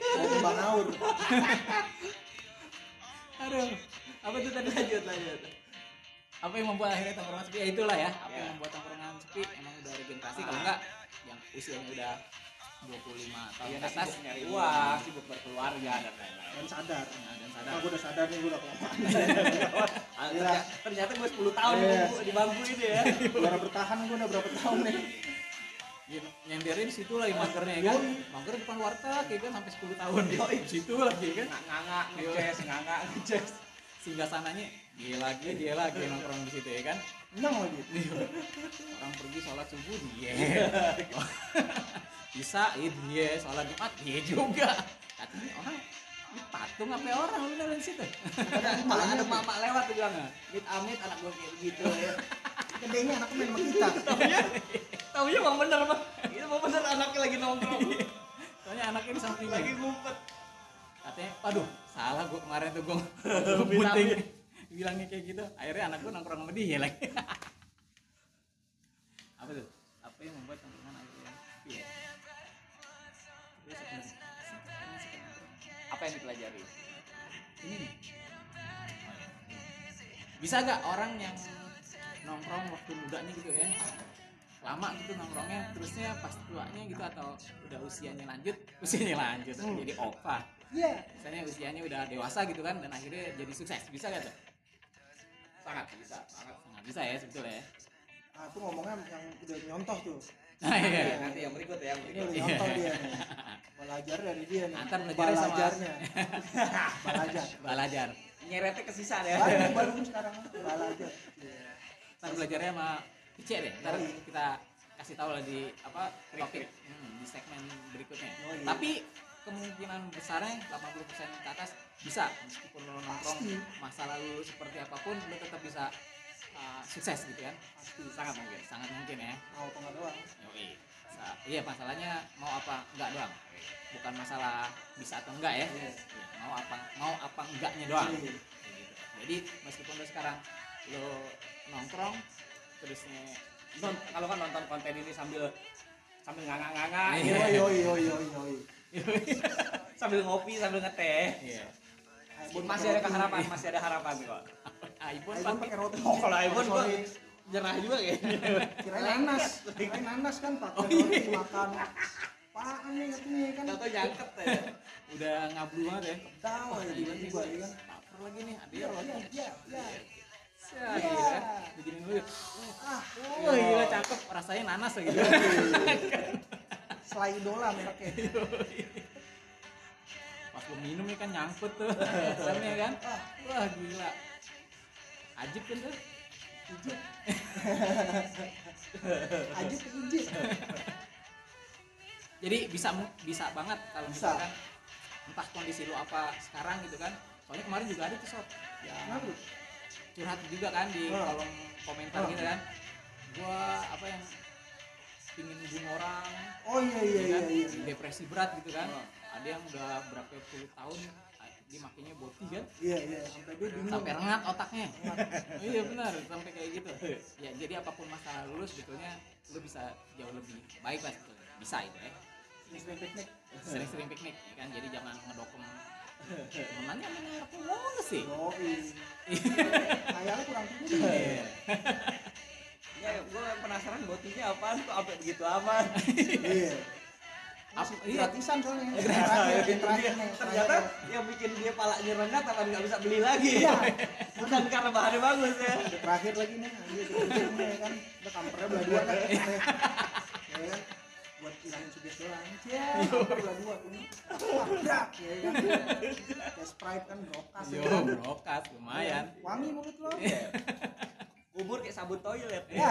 Speaker 3: Saya bang Aur.
Speaker 1: aduh. Apa tuh tadi? Lanjut lanjut apa yang membuat akhirnya tongkrongan sepi ya itulah ya apa yang
Speaker 4: Ya.
Speaker 1: membuat tongkrongan sepi emang udah regenerasi kalau enggak yang usianya udah 25 tahun
Speaker 4: Iya,
Speaker 1: ke atas
Speaker 4: sibuk nyari uang, sibuk berkeluarga dan lain-lain.
Speaker 3: Dan sadar.
Speaker 1: Nah, dan
Speaker 3: Nah,
Speaker 1: sadar
Speaker 3: gue udah sadar nih gue udah kelamaan.
Speaker 4: Ah,
Speaker 3: Iya.
Speaker 4: ternyata, gue 10 tahun di
Speaker 3: Iya.
Speaker 4: bangku, di bangku ini ya.
Speaker 3: Juara bertahan gue udah berapa tahun nih.
Speaker 1: Ya, nyenderin situ lagi magernya ya kan mager depan warteg ya kan sampai 10 tahun di situ lagi ya kan
Speaker 4: nganga, ngeces, nganga, ngeces.
Speaker 1: singgah sananya dia lagi dia lagi nongkrong di situ ya kan?
Speaker 3: Menang lagi.
Speaker 1: orang pergi sholat subuh dia. Bisa iya dia sholat jumat dia juga. Katanya orang ini patung apa orang? Lu dari situ.
Speaker 4: Ada emak, ada mama lewat tuh bilang, mit amit anak gue kayak begitu ya.
Speaker 3: Gedenya anaknya main sama kita.
Speaker 4: Taunya emang bener bang, itu emang bener anaknya lagi nongkrong,
Speaker 1: soalnya anaknya di samping.
Speaker 4: Lagi ngumpet.
Speaker 1: katanya aduh salah gua kemarin tuh
Speaker 4: Vitamin.
Speaker 1: bunting bilangnya kayak gitu akhirnya anak gua nongkrong sama dia lagi. Apa tuh? Apa yang membuat tongkrongan akhirnya? Iya. Terus apa
Speaker 4: yang dipelajari?
Speaker 1: ini nih. Bisa gak orang yang nongkrong waktu mudanya gitu ya? Lama gitu nongkrongnya terusnya pas tuanya gitu atau udah usianya lanjut? Usianya lanjut
Speaker 3: Hmm.
Speaker 1: jadi opa.
Speaker 3: Iya.
Speaker 1: misalnya usianya udah dewasa gitu kan dan akhirnya jadi sukses. Bisa gak tuh
Speaker 4: Sangat bisa, sangat.
Speaker 1: nggak bisa ya sebetulnya ya
Speaker 3: Ah, tuh ngomongnya yang udah nyontoh tuh.
Speaker 1: nah,
Speaker 4: Iya, nanti yang berikut ya, yang
Speaker 3: Ini
Speaker 4: berikut.
Speaker 3: udah nyontoh dia nih. Belajar dari dia nih.
Speaker 1: Antar belajarnya sama-
Speaker 3: Belajarnya. Belajar.
Speaker 1: belajar
Speaker 4: nyeretnya ke sisa deh
Speaker 3: baru baru sekarang bala aja Iya.
Speaker 1: Ntar belajarnya sama Ice deh. Ntar kita kasih tahu lah di apa topik hmm, di segmen berikutnya. Tapi kemungkinan besarnya 80% ke atas bisa meskipun lo nongkrong masa lalu seperti apa pun lo tetap bisa uh, sukses gitu kan.
Speaker 3: pasti
Speaker 1: Sangat mungkin, sangat mungkin ya.
Speaker 3: mau apa doang
Speaker 1: Yoi. Sa- iya masalahnya mau apa enggak doang. Bukan masalah bisa atau enggak ya.
Speaker 3: Iya.
Speaker 1: Iya, mau apa mau apa enggaknya doang.
Speaker 3: Iya.
Speaker 1: Gitu. Jadi meskipun lo sekarang lo nongkrong terusnya
Speaker 4: Non- kalau kan nonton konten ini sambil sambil nganga-nganga
Speaker 3: yoi yoi yoi yoi
Speaker 4: sambil ngopi sambil ngeteh
Speaker 1: iya.
Speaker 3: iPhone
Speaker 4: masih ada harapan masih ada harapan kok
Speaker 1: iPhone,
Speaker 3: iPhone
Speaker 1: pakai
Speaker 3: roti
Speaker 4: oh kalau iPhone gua
Speaker 3: Sorry.
Speaker 4: jerah juga kayaknya
Speaker 3: kirain nanas kirain nanas kan pakai
Speaker 1: Oh, iya.
Speaker 3: roti makan apaan nih katanya kan
Speaker 4: atau jangket ya
Speaker 1: udah ngablu banget ya.
Speaker 3: tahu ya tiba-tiba ya kan
Speaker 1: Lapar lagi nih, ada
Speaker 3: iya
Speaker 1: ya.
Speaker 3: iya iya iya
Speaker 1: Sia,
Speaker 3: Iya.
Speaker 1: gila. Begini dulu.
Speaker 3: ah
Speaker 1: Wah, gila cakep. Rasanya nanas lagi.
Speaker 3: Selai idola mereknya
Speaker 1: Pas gue minum ya kan nyangkut tuh. Dalamnya kan.
Speaker 3: ah
Speaker 1: Wah, gila. Ajib kan tuh.
Speaker 3: ijit ajit ijit
Speaker 1: Jadi bisa bisa banget kalau
Speaker 3: Bisa.
Speaker 1: misalkan entah kondisi lu apa sekarang gitu kan. Soalnya kemarin juga ada tuh sob
Speaker 3: kenapa lu?
Speaker 1: curhat juga kan di kolom komentar
Speaker 3: Oh.
Speaker 1: gitu kan. Gua apa yang pingin bunuh orang,
Speaker 3: oh iya iya
Speaker 1: ya
Speaker 3: iya
Speaker 1: kan?
Speaker 3: iya
Speaker 1: depresi berat gitu kan.
Speaker 4: Oh.
Speaker 1: Ada yang udah berapa puluh tahun ah, dia makainya boti kan.
Speaker 3: iya iya sampai dia bingung.
Speaker 1: Sampai rengat otaknya. Oh iya benar sampai kayak gitu. Ya jadi apa pun masalah lu sebetulnya lu bisa jauh lebih baik lah sebetulnya. Bisa itu ya.
Speaker 3: Sering piknik.
Speaker 1: Sering-sering piknik ya kan? Jadi jangan temenannya mana aku mau sih.
Speaker 3: Yoi. Kayaknya kurang tinggi
Speaker 1: Iya.
Speaker 4: penasaran botinya apaan tuh apa begitu aman
Speaker 3: iya.
Speaker 1: Apa- iya.
Speaker 3: gratisan soalnya. Terakhir nih
Speaker 4: ternyata yang bikin dia palanya rengat apa nggak bisa beli lagi.
Speaker 3: Iya.
Speaker 4: bukan karena bahannya bagus ya.
Speaker 3: Terakhir lagi nih. Ini ya kan. Udah kampernya belah dua kan. Ya buat ilangin suges doang. Ya belah dua tuh tabrak ya kan. Kayak sprite kan brokas ya
Speaker 1: yo
Speaker 3: kan.
Speaker 1: brokas lumayan.
Speaker 3: Wangi mulut lo.
Speaker 4: Bubur kayak sabun toilet.
Speaker 3: Ya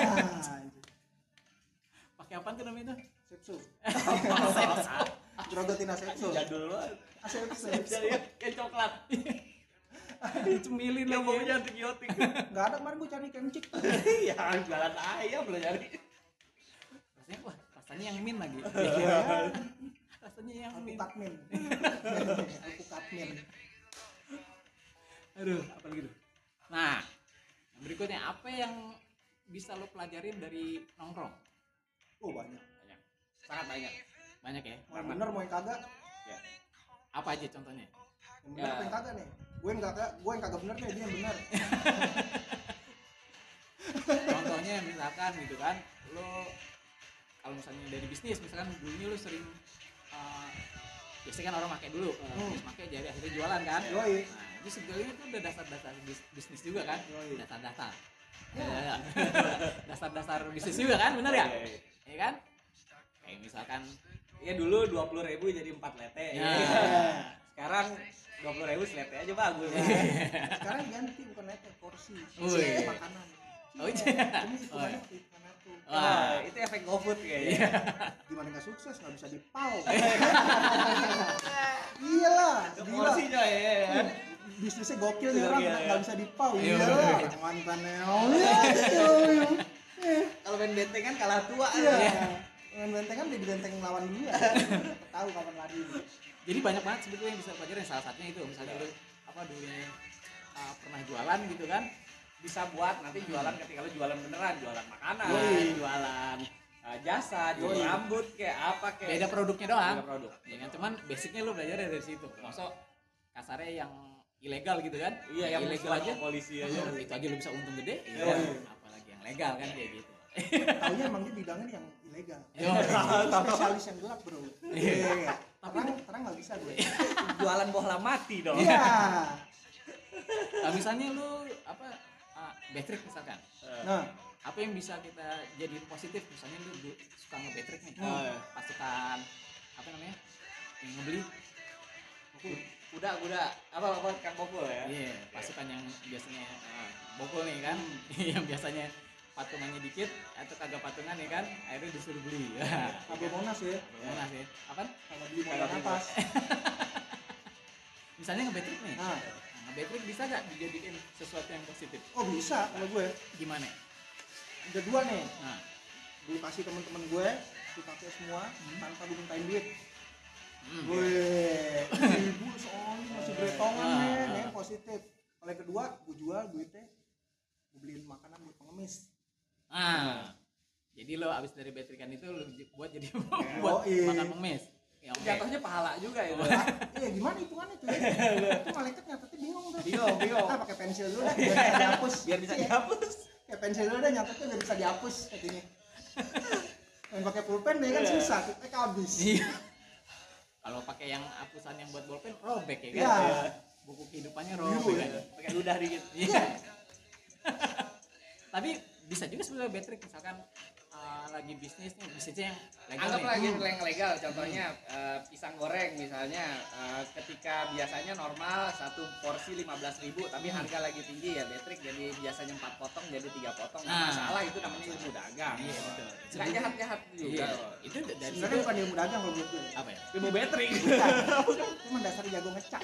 Speaker 1: apa tuh namanya itu
Speaker 3: sepsu. Grogotin asepsu
Speaker 4: jadul banget.
Speaker 3: Asepsu
Speaker 4: jadi kayak coklat.
Speaker 1: Dicemilin
Speaker 4: yang baunya antibiotik.
Speaker 3: Nggak ada kemarin gue cari kencik
Speaker 4: ya jualan ayam lo nyari
Speaker 1: rasanya wah rasanya yang min lagi.
Speaker 3: Iya.
Speaker 1: rasanya yang min.
Speaker 3: alpukatmin alpukatmin
Speaker 1: aduh apa lagi tuh? Nah yang berikutnya apa yang bisa lo pelajarin dari nongkrong
Speaker 3: oh banyak.
Speaker 1: Banyak.
Speaker 4: Sangat banyak.
Speaker 1: Banyak ya?
Speaker 3: Mau yang bener mau yang kagak.
Speaker 1: Apa aja contohnya?
Speaker 3: Yang bener
Speaker 4: Ya.
Speaker 3: yang kagak nih? Gue yang kagak gue yang kagak bener nih dia yang bener.
Speaker 1: Contohnya misalkan gitu kan lo kalau misalnya dari bisnis misalkan dulunya lo sering uh, biasanya kan orang pakai dulu
Speaker 3: Hmm.
Speaker 1: terus pakai jadi akhirnya jualan kan?
Speaker 3: Yoi.
Speaker 1: nah itu sebetulnya itu udah dasar-dasar bis- bisnis juga kan? Dasar-dasar.
Speaker 3: Ya.
Speaker 1: Ya, ya. dasar-dasar bisnis juga kan? Bener ya. Ya kan kayak misalkan
Speaker 4: ya dulu dua puluh ribu jadi empat lete
Speaker 1: Ya.
Speaker 4: ya. sekarang dua puluh ribu selete aja bagus
Speaker 3: sekarang ganti bukan lete porsi
Speaker 1: Wih.
Speaker 3: makanan
Speaker 1: Oh, iya.
Speaker 3: ini
Speaker 1: Oh, iya. Wah.
Speaker 4: Itu efek GoFood kayaknya.
Speaker 3: gimana nggak sukses nggak bisa dipau iyalah gila
Speaker 4: porsinya ya. kan?
Speaker 3: bisnisnya gokil nih orang nggak
Speaker 4: ya.
Speaker 3: nggak bisa dipau
Speaker 1: Iya.
Speaker 3: iyalah mantannya oh iya iya, iya.
Speaker 4: Kalau main benteng kan kalah tua. Ya.
Speaker 3: main benteng kan di benteng lawan dulu ya tahu kapan lari.
Speaker 1: Jadi banyak banget sebetulnya yang bisa pelajarin salah satunya itu misalnya lo apa dulunya uh, pernah jualan gitu kan
Speaker 4: Bisa buat nanti jualan ketika lu jualan beneran, jualan makanan,
Speaker 3: Yoi.
Speaker 4: jualan uh, jasa, jual
Speaker 3: Yoi.
Speaker 4: rambut kayak apa kayak.
Speaker 1: Beda produknya doang.
Speaker 4: Beda produk.
Speaker 1: ya kan? Cuman basicnya lo belajar dari situ. Masuk kasarnya yang ilegal gitu kan?
Speaker 4: Iya, yang
Speaker 1: ilegal aja.
Speaker 4: polisi aja.
Speaker 1: itu aja lo bisa untung gede.
Speaker 3: Iya.
Speaker 1: ya, yang legal kan kayak gitu.
Speaker 3: Taunya emang dia bidangnya yang ilegal.
Speaker 1: Yo.
Speaker 3: Itu spesialis yang gelap bro.
Speaker 1: Iya.
Speaker 3: iya terang terang nggak bisa gue
Speaker 4: jualan bohlam mati dong.
Speaker 3: iya.
Speaker 1: Nah, misalnya lo apa uh, backtrack misalkan.
Speaker 3: Nah.
Speaker 1: Apa yang bisa kita jadiin positif? Misalnya lu suka nge-backtrack nih
Speaker 3: Hmm.
Speaker 1: pasukan apa namanya yang ngebeli.
Speaker 3: Aku
Speaker 4: kuda kuda. Apa apa kang bokul ya?
Speaker 1: Iya, pasukan yang biasanya ah, bokul nih kan, yang biasanya patungannya dikit atau kagak patungan ya kan, akhirnya disuruh beli.
Speaker 3: kabel monas ya
Speaker 1: Mana sih? Apa?
Speaker 3: beli
Speaker 4: Kagak beli.
Speaker 3: nafas
Speaker 1: Misalnya nge-battery nih.
Speaker 3: nah
Speaker 1: Nah, nge-battery bisa nggak dijadiin sesuatu yang positif?
Speaker 3: oh bisa kalau gue
Speaker 1: Gimana?
Speaker 3: ada dua nih
Speaker 1: Nah,
Speaker 3: gue kasih temen-temen gue dipakai semua tanpa dimintain duit
Speaker 1: hmm.
Speaker 3: gue ibu soalnya masih beretongan
Speaker 1: Ah,
Speaker 3: nih nih positif yang kedua gue jual duitnya gue beliin makanan buat pengemis
Speaker 1: Ah. Jadi lo abis dari battery kan itu lo buat jadi
Speaker 3: Oh,
Speaker 1: buat
Speaker 3: iya.
Speaker 1: makan pengemis. Ya, oke.
Speaker 4: jatuhnya pahala juga itu
Speaker 3: Ah, iya gimana hitungannya tuh ya? itu malaikat nyatetnya bingung tuh
Speaker 4: bingung bingung
Speaker 3: ah pakai pensil dulu dah biar bisa dihapus
Speaker 4: biar bisa
Speaker 3: Iya.
Speaker 4: dihapus
Speaker 3: ya pensil dulu dah nyatetnya biar bisa dihapus katanya main pakai pulpen ya kan susah kita habis
Speaker 1: Iya. Kalau pakai yang hapusan yang buat bolpen robek ya kan?
Speaker 3: Iya.
Speaker 1: Buku kehidupannya robek
Speaker 3: ya.
Speaker 1: kan.
Speaker 4: pakai ludah dikit
Speaker 1: Iya. Tapi bisa juga sebenarnya battery misalkan uh, lagi bisnis nih, bisnisnya yang legal
Speaker 4: anggap lagi yang legal contohnya eh, pisang goreng misalnya eh, ketika biasanya normal satu porsi 15.000 tapi harga lagi tinggi ya Betrik jadi biasanya empat potong jadi tiga potong
Speaker 1: Nah.
Speaker 4: masalah itu namanya ilmu dagang
Speaker 1: Iya betul.
Speaker 4: nggak jahat jahat juga
Speaker 1: Iya. Itu dari
Speaker 3: sebenarnya bukan ilmu dagang kalau menurut gue
Speaker 1: apa ya?
Speaker 4: ilmu Betrik
Speaker 3: bukan cuma dasar jago ngecak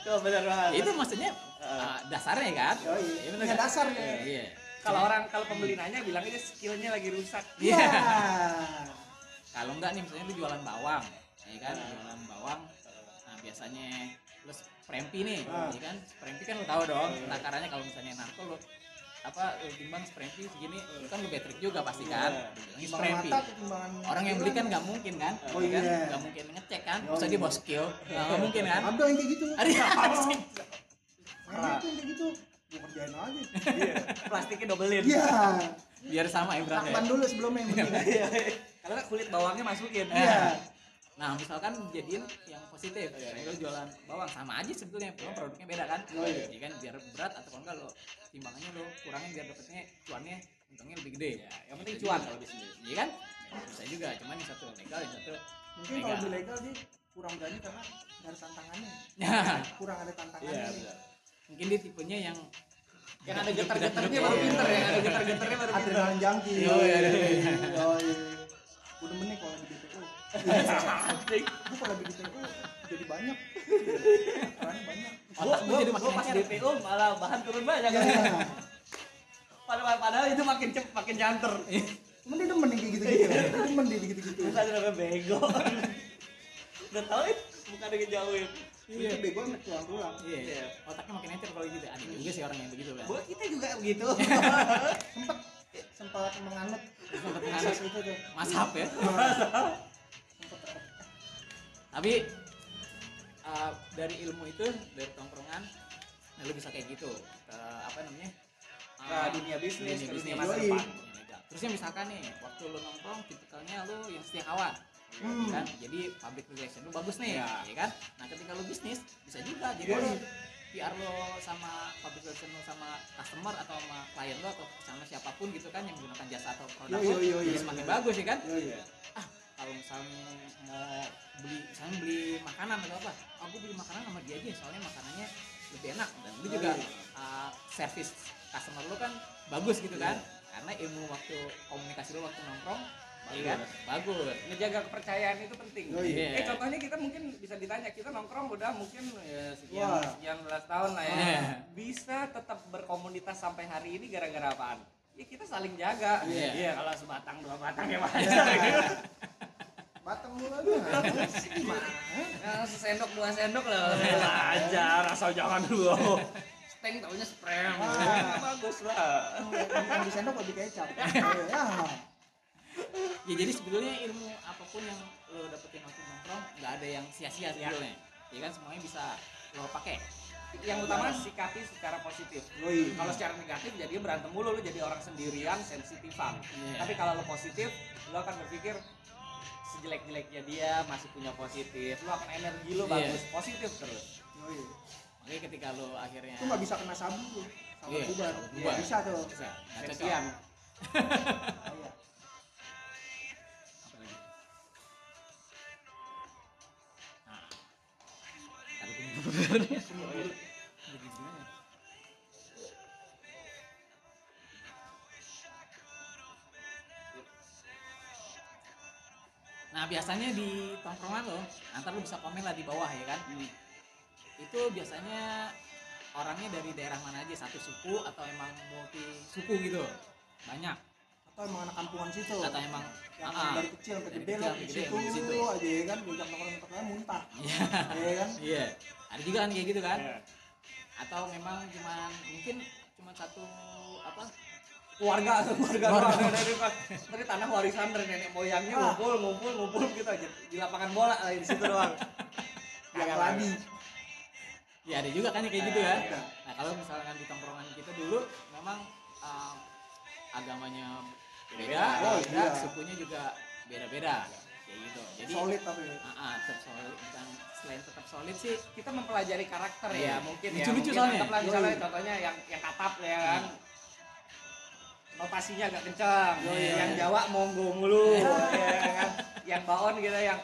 Speaker 4: tuh benar banget
Speaker 1: Itu maksudnya uh, dasarnya kan?
Speaker 3: oh iya
Speaker 1: Iya bener
Speaker 3: Iya,
Speaker 1: kan?
Speaker 3: dasar
Speaker 1: Iya. Iya.
Speaker 4: kalau orang kalau pembeli nanya bilang aja skillnya lagi rusak
Speaker 3: iya
Speaker 1: Kalau enggak nih misalnya lu jualan bawang, ya kan? Jualan bawang. Nah, biasanya lu sprempi nih,
Speaker 3: Ah.
Speaker 1: ya kan? Sprempi kan lu tahu dong takarannya kalau misalnya narko lu apa timbang sprempi segini lu kan lu battery juga pasti kan
Speaker 4: Iya.
Speaker 1: Dibilangnya
Speaker 3: timbangan
Speaker 1: sprempi orang yang beli kan nggak mungkin kan
Speaker 3: Oh,
Speaker 1: ya kan
Speaker 3: iya.
Speaker 1: nggak mungkin ngecek kan
Speaker 3: Oh,
Speaker 1: masa dia
Speaker 3: iya.
Speaker 1: bawa skill nggak mungkin kan
Speaker 3: ada yang kayak gitu
Speaker 1: ada sih
Speaker 3: yang kayak gitu kerjain aja
Speaker 4: iya. Plastiknya dobelin.
Speaker 3: Iya.
Speaker 1: Biar sama ya beratnya
Speaker 3: lakban dulu sebelumnya yang penting
Speaker 4: karena kulit bawangnya masukin.
Speaker 3: Iya.
Speaker 1: Nah misalkan jadiin yang positif ya, lu jualan bawang sama aja sebetulnya cuma produknya beda kan?
Speaker 3: Oh, iya.
Speaker 1: ya kan? Biar berat atau kalau enggak lo timbangannya lo kurangin biar dapetnya cuannya untungnya lebih gede.
Speaker 4: Ya, yang penting
Speaker 1: Bisa
Speaker 4: cuan kalau bisnis.
Speaker 1: iya kan? Bisa juga cuman yang satu legal yang satu
Speaker 3: mungkin kalau di legal dia kurang berani karena nggak ada tantangannya. Kurang ada tantangannya.
Speaker 4: Iya,
Speaker 3: nih.
Speaker 4: benar.
Speaker 1: Mungkin dia tipenya yang
Speaker 4: yang ada getar-getarnya
Speaker 1: Iya,
Speaker 4: baru
Speaker 1: iya.
Speaker 4: pinter ya ada getar-getarnya baru pinter.
Speaker 3: adrenalin jangki
Speaker 1: Iya, iya, iya.
Speaker 3: oh iya. Gue demen nih kalau di
Speaker 4: Anjing.
Speaker 3: gue kalau di BPO jadi banyak. Perannya banyak
Speaker 4: gua
Speaker 1: jadi
Speaker 4: gua
Speaker 1: makin
Speaker 4: pas. DPO malah bahan turun banyak.
Speaker 3: Iya.
Speaker 4: padahal padahal itu makin cep makin janter
Speaker 3: cuman dia demen yang kayak gitu-gitu. Dia demen dia gitu-gitu.
Speaker 4: Bukan namanya bego. Udah tahu ya bukan ada ngejauhin
Speaker 3: itu bego amat tulang-tulang
Speaker 1: iya. Otaknya makin encer kalau gitu. Aneh juga sih orang yang begitu kan
Speaker 4: buat kita juga begitu.
Speaker 3: Sempet sempat menganut.
Speaker 1: Sempet
Speaker 3: asas
Speaker 1: menganut.
Speaker 3: itu tuh.
Speaker 1: Mashap ya.
Speaker 3: Sempet
Speaker 1: tapi uh, dari ilmu itu dari tongkrongan nah, lu bisa kayak gitu. Ke apa namanya?
Speaker 4: Ke dunia bisnis ke dunia
Speaker 3: masa
Speaker 4: masa depan
Speaker 1: Dunia legal. terusnya misalkan nih waktu lu nongkrong tipikalnya lu yang setia kawan
Speaker 3: Hmm.
Speaker 1: kan jadi public relation lu bagus nih
Speaker 4: Ya.
Speaker 1: ya kan nah ketika lu bisnis bisa juga jadi lu PR lo sama public relation lo sama customer atau sama klien lo atau sama siapa pun gitu kan yang menggunakan jasa atau produk
Speaker 3: Yoi,
Speaker 1: lo jadi
Speaker 3: yoi.
Speaker 1: semakin bagus ya kan
Speaker 3: Iya, iya.
Speaker 1: kalau misalnya mau beli misalnya beli makanan atau apa aku beli makanan sama dia aja soalnya makanannya lebih enak dan lu
Speaker 3: Oh,
Speaker 1: juga
Speaker 3: iya.
Speaker 1: uh, service customer lu kan bagus gitu kan karena ilmu waktu komunikasi lu waktu nongkrong iya. kan bagus
Speaker 4: ngejaga kepercayaan itu penting.
Speaker 3: Yoi.
Speaker 1: Iya.
Speaker 4: eh contohnya kita mungkin bisa ditanya kita nongkrong udah mungkin ya, sekian
Speaker 3: Wah.
Speaker 4: sekian belas tahun lah ya.
Speaker 1: Iya.
Speaker 4: bisa tetap berkomunitas sampai hari ini gara-gara apaan? Ya kita saling jaga.
Speaker 1: Iya.
Speaker 4: kalau sebatang dua batang ya mas.
Speaker 3: Batang mulu aja. Gimana?
Speaker 4: Ya, sesendok dua sendok lah. Aja rasa jangan dulu. Steng taunya sprem.
Speaker 3: Ah.
Speaker 4: bagus lah
Speaker 3: yang di sendok lebih kecap. Ya
Speaker 1: ya jadi sebetulnya ilmu apa pun yang lo dapetin waktu nongkrong nggak ada yang sia-sia sebetulnya. Ya kan semuanya bisa lo pakai.
Speaker 4: Yang utama sikapi secara positif. Kalau secara negatif jadi berantem mulu lu jadi orang sendirian sensitifan
Speaker 1: Iya.
Speaker 4: tapi kalau lo positif lo akan berpikir sejelek-jeleknya dia masih punya positif. Lo akan energi lo
Speaker 1: Iya.
Speaker 4: bagus positif terus.
Speaker 3: Yoi.
Speaker 1: makanya ketika lo akhirnya
Speaker 3: itu nggak bisa kena sabu tuh sabu
Speaker 1: Iya,
Speaker 3: bubar.
Speaker 1: bubar.
Speaker 3: bisa tuh.
Speaker 1: Bisa.
Speaker 3: Iya.
Speaker 1: Nah biasanya di tongkrongan lo, nanti lo bisa komen lah di bawah ya kan. Itu biasanya orangnya dari daerah mana aja, satu suku atau emang multi suku gitu, banyak.
Speaker 3: atau emang anak kampungan situ
Speaker 1: Atau emang
Speaker 3: yang
Speaker 1: ah.
Speaker 3: dari kecil sampai gede lah situ,
Speaker 1: di situ.
Speaker 3: aja ya kan diajak nongkrong tempat muntah
Speaker 1: Iya,
Speaker 3: ya kan
Speaker 1: iya. Ada juga kan kayak gitu kan?
Speaker 4: Iya.
Speaker 1: Atau memang cuman mungkin cuma satu apa?
Speaker 4: keluarga keluarga
Speaker 1: Keluarga.
Speaker 4: doang. dari dari tanah warisan dari nenek moyangnya
Speaker 3: Ah.
Speaker 4: ngumpul ngumpul ngumpul gitu aja di lapangan bola lah di situ doang
Speaker 3: yang lagi
Speaker 1: Ya ada juga kan kayak gitu kan?
Speaker 3: Ada.
Speaker 1: Nah kalau misalkan di tongkrongan kita dulu memang um, agamanya beda,
Speaker 3: Oh,
Speaker 1: beda,
Speaker 3: iya.
Speaker 1: sukunya juga beda-beda kayak gitu. Jadi
Speaker 3: solid tapi
Speaker 1: ah, ah, tetap solid dan selain tetap solid sih
Speaker 4: kita mempelajari karakter
Speaker 1: Iya.
Speaker 4: ya mungkin ya
Speaker 1: Lucu-lucu
Speaker 4: Mungkin
Speaker 1: soalnya.
Speaker 4: anggaplah misalnya contohnya yang yang katap ya kan
Speaker 1: Hmm.
Speaker 4: notasinya agak kencang
Speaker 1: Yoi.
Speaker 4: yang Jawa monggo mulu
Speaker 1: Iya.
Speaker 4: ya kan yang baon gitu yang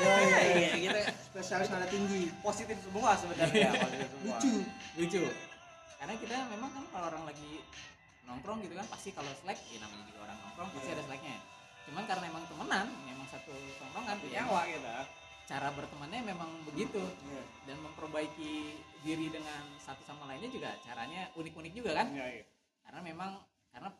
Speaker 3: ya, ya, ya.
Speaker 4: Iya, gitu
Speaker 3: spesialis nada tinggi
Speaker 4: positif semua sebenarnya positif semua.
Speaker 3: lucu
Speaker 1: lucu. Karena kita memang kan kalau orang lagi nongkrong gitu kan pasti kalau slack ya namanya juga orang nongkrong pasti
Speaker 3: Iya.
Speaker 1: ada slacknya. Cuman karena emang temenan, memang satu tongkrongan ya
Speaker 4: nyawa gitu
Speaker 1: cara bertemannya memang begitu.
Speaker 3: Iya.
Speaker 1: dan memperbaiki diri dengan satu sama lainnya juga caranya unik-unik juga kan.
Speaker 4: Iya,
Speaker 1: karena memang karena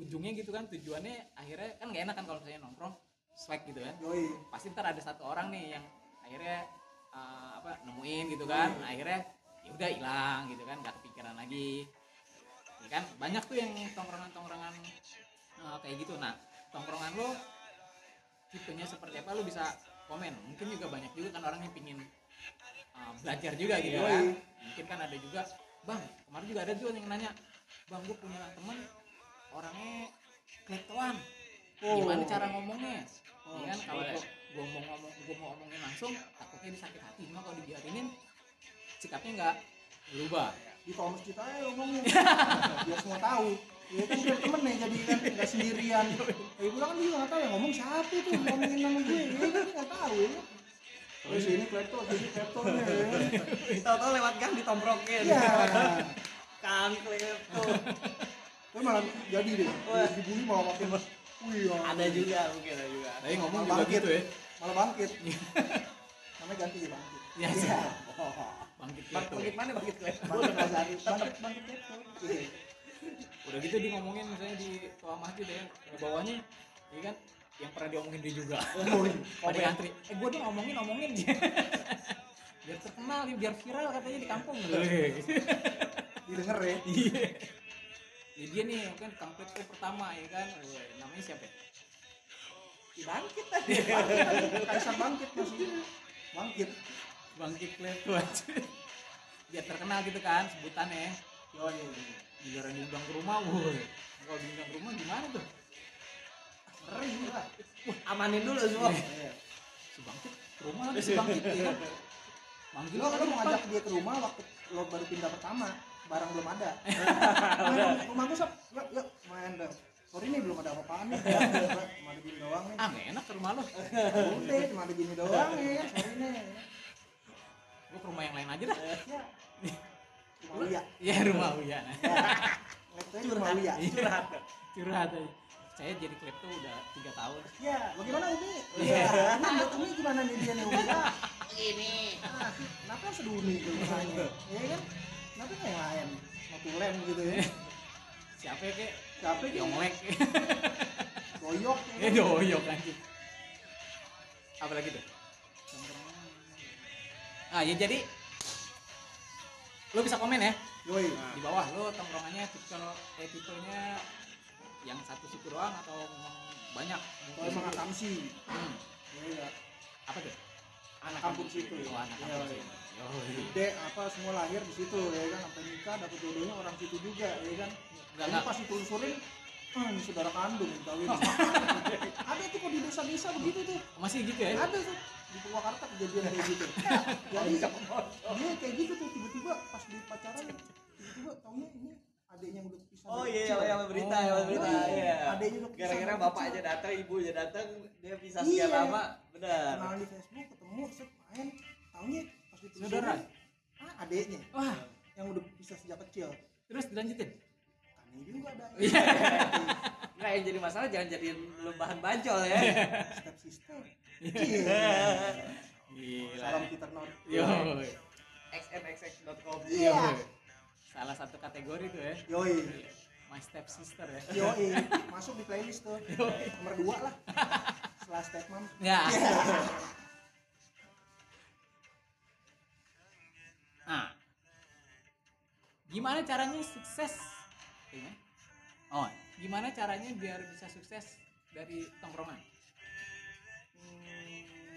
Speaker 1: ujungnya gitu kan tujuannya akhirnya kan nggak enak kan kalau misalnya nongkrong swag gitu kan.
Speaker 3: Yoi.
Speaker 1: Pasti ntar ada satu orang nih yang akhirnya eh, apa nemuin gitu kan. Akhirnya ya udah hilang gitu kan nggak kepikiran lagi. Ya kan banyak tuh yang tongkrongan-tongkrongan eh, kayak gitu. Nah tongkrongan lo tipenya seperti apa lo bisa komen. Mungkin juga banyak juga kan orang yang pingin eh, belajar juga gitu
Speaker 3: Yoi.
Speaker 1: kan. Mungkin kan ada juga bang kemarin juga ada juga yang nanya bang gue punya temen orangnya kleptoan.
Speaker 3: Oh.
Speaker 1: gimana cara ngomongnya
Speaker 3: Oh,
Speaker 1: Iya kan kalau gua, gua mau ngomong gua mau ngomongin langsung takutnya dia sakit hati. Cuma kalau dibiarinin sikapnya nggak berubah.
Speaker 3: Di kaum kita ya ngomongin biar semua tahu ya kan biar temen nih jadi kan nggak sendirian ya gue kan juga nggak tahu yang ngomong siapa itu ngomongin nama gue ya kan nggak tahu ya Oh sini klepto, sini kleptonya ya kan.
Speaker 4: tahu-tahu lewat gang ditomprokin
Speaker 3: Iya.
Speaker 4: kang klepto
Speaker 3: Gue malah jadi deh. Dibully malah makin wih. ya.
Speaker 4: ada juga mungkin ada juga
Speaker 1: tapi ngomong juga
Speaker 3: bangkit.
Speaker 1: gitu ya
Speaker 3: Malah bangkit. Namanya ganti ya bangkit.
Speaker 1: Iya,
Speaker 3: Iya.
Speaker 1: sih. bangkit
Speaker 4: Bang,
Speaker 1: gitu
Speaker 4: bangkit mana bangkit klepto
Speaker 3: Bangkit. Bangkit bangkit klepto. Iya.
Speaker 1: udah gitu dia ngomongin misalnya di toa masjid ya di bawahnya iya kan? Yang pernah diomongin dia juga.
Speaker 3: Oh,
Speaker 1: pada antri eh gua dong ngomongin ngomongin biar terkenal biar viral katanya di kampung.
Speaker 3: Didengar ya.
Speaker 1: iya. Ya dia nih kan kampret tuh pertama ya kan? Wah, namanya siapa ya?
Speaker 4: bangkit tadi.
Speaker 3: Kaisar bangkit masih. Bangkit.
Speaker 1: bangkit klepto aja biar terkenal gitu kan sebutannya.
Speaker 3: Yoi.
Speaker 1: Giliran diundang ke rumah woi kalau diundang ke rumah gimana tuh
Speaker 3: Ngeri lah.
Speaker 4: amanin dulu semua
Speaker 3: Iya.
Speaker 1: si bangkit ke rumah lagi si bangkit ya manggil
Speaker 3: Lo lo mau ngajak dia ke rumah waktu lo baru pindah pertama, barang belum ada. Rumah gue sob, yuk yuk main dong. Sorry nih belum ada apa-apaan nih. Cuma ada gini doang nih.
Speaker 1: ah enak ke rumah lo
Speaker 3: Udah, cuma ada gini doang nih. Sorry nih.
Speaker 1: gua ke rumah yang lain aja dah
Speaker 3: Ya. Rumah Uya.
Speaker 1: iya rumah Uya
Speaker 3: rumah Uya.
Speaker 1: curhat curhat aja saya jadi klepto udah tiga tahun
Speaker 3: Ya, bagaimana Umi? Iya. Nah, buat Umi gimana nih dia nih Umi?
Speaker 4: Ini
Speaker 3: ah, kenapa harus Umi tuh misalnya? Iya kan? Kenapa nggak yang lain? Mau tulen gitu ya?
Speaker 1: siapa ya kek
Speaker 3: Siapa yang
Speaker 1: Yonglek
Speaker 3: Goyok?
Speaker 1: ya doyok anjing apa lagi tuh ah ya jadi lo bisa komen ya
Speaker 3: Yoi.
Speaker 1: di bawah lo tongkrongannya tipe eh tipenya yang satu suku doang atau memang banyak
Speaker 3: Kalau emang akamsi.
Speaker 1: hmm.
Speaker 3: Iya.
Speaker 1: apa tuh
Speaker 3: Anak kampung situ.
Speaker 1: oh anak
Speaker 3: Iya,
Speaker 1: kampung sih Yoi.
Speaker 3: gede apa semua lahir di situ ya kan sampai nikah dapat jodohnya orang situ juga ya kan
Speaker 1: Enggak,
Speaker 3: Jadi
Speaker 1: enggak.
Speaker 3: pas ditelusurin hmm, saudara kandung kawin ada tuh kok di desa-desa begitu tuh
Speaker 1: masih gitu ya
Speaker 3: ada tuh di Purwakarta kejadian kayak gitu. Jadi dia kayak gitu tuh tiba-tiba pas di pacaran tiba-tiba taunya ini adiknya udah pisah.
Speaker 4: Oh iya
Speaker 3: kecil.
Speaker 4: yang berita
Speaker 1: Oh,
Speaker 4: yang berita
Speaker 3: iya.
Speaker 4: iya.
Speaker 3: Adanya udah pisah
Speaker 4: gara-gara bapak aja datang ibu aja datang dia pisah sekian
Speaker 3: Iya.
Speaker 4: lama benar.
Speaker 3: Kenalan di Facebook ketemu set main. Taunya pas ditelusurin
Speaker 1: Saudara?
Speaker 3: ah, adeknya
Speaker 1: wah.
Speaker 3: Yang udah bisa sejak kecil.
Speaker 1: Terus dilanjutin?
Speaker 3: Kami juga ada
Speaker 1: Iya.
Speaker 4: Nggak yang jadi masalah jangan jadiin lu bahan bajol ya.
Speaker 3: step sister
Speaker 1: Gila.
Speaker 3: salam Peter
Speaker 1: Yo.
Speaker 4: xnxx.com.
Speaker 1: Yo. Salah satu kategori tuh ya.
Speaker 3: yoi
Speaker 1: My step sister ya.
Speaker 3: yoi masuk di playlist tuh nomor dua lah setelah step mom
Speaker 1: Ya. Nah, gimana caranya sukses? Kayaknya. Oh, gimana caranya biar bisa sukses dari tongkrongan?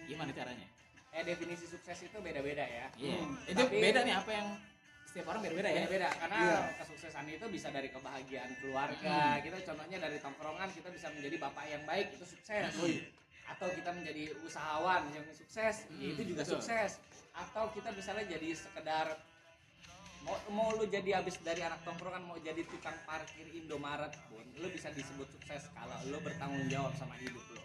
Speaker 1: Gimana caranya?
Speaker 4: Eh definisi sukses itu beda-beda ya.
Speaker 1: Iya.
Speaker 3: Hmm,
Speaker 1: Itu
Speaker 4: tapi-
Speaker 1: beda nih apa yang setiap orang beda-beda ya.
Speaker 4: Beda-beda karena
Speaker 3: Iya.
Speaker 4: kesuksesan itu bisa dari kebahagiaan keluarga.
Speaker 1: Hmm.
Speaker 4: Kita contohnya dari tongkrongan kita bisa menjadi bapak yang baik itu sukses.
Speaker 3: Woi.
Speaker 4: Atau kita menjadi usahawan yang sukses, ya itu
Speaker 1: Hmm,
Speaker 4: juga
Speaker 1: betul.
Speaker 4: sukses. Atau kita misalnya jadi sekedar mau mau lu jadi habis dari anak tongkrongan mau jadi tukang parkir Indomaret pun lu bisa disebut sukses kalau lu bertanggung jawab sama hidup lu.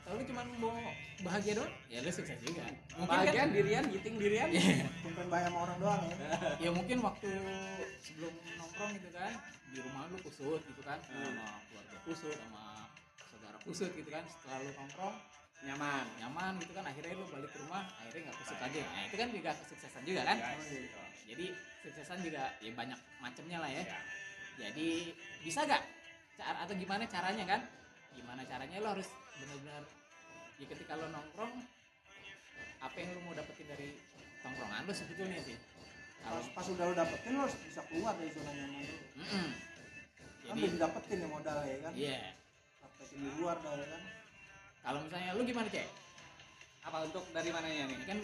Speaker 1: Atau lu cuma mau bahagia doang? Ya lu sukses juga. Mungkin
Speaker 4: Bagian
Speaker 1: kan,
Speaker 4: dirian, giting dirian.
Speaker 1: Iya.
Speaker 3: tumpen bayar sama orang doang ya
Speaker 1: ya mungkin waktu sebelum nongkrong gitu kan di rumah lu kusut gitu kan
Speaker 4: Hmm.
Speaker 1: sama keluarga kusut sama saudara kusut gitu kan setelah lu nongkrong
Speaker 4: Nyaman.
Speaker 1: nyaman gitu kan akhirnya lu balik ke rumah akhirnya nggak kusut lagi. Nah itu kan juga kesuksesan juga kan?
Speaker 4: Gitu.
Speaker 1: jadi suksesan juga ya banyak macamnya lah ya.
Speaker 4: Ya.
Speaker 1: jadi bisa gak cara atau gimana caranya kan? Gimana caranya lo harus benar-benar ya ketika lo nongkrong apa yang lo mau dapetin dari tongkrongan lo sebetulnya sih. Kalau
Speaker 3: pas, pas udah lo dapetin lo harus bisa keluar dari zona nyaman lo.
Speaker 1: Mm-mm.
Speaker 3: kan
Speaker 1: jadi
Speaker 3: udah didapetin ya modal ya kan?
Speaker 1: Iya.
Speaker 3: Dapetin di luar dah ya kan
Speaker 1: kalau misalnya lu gimana cek
Speaker 4: Apa untuk dari mananya nih?
Speaker 1: ini kan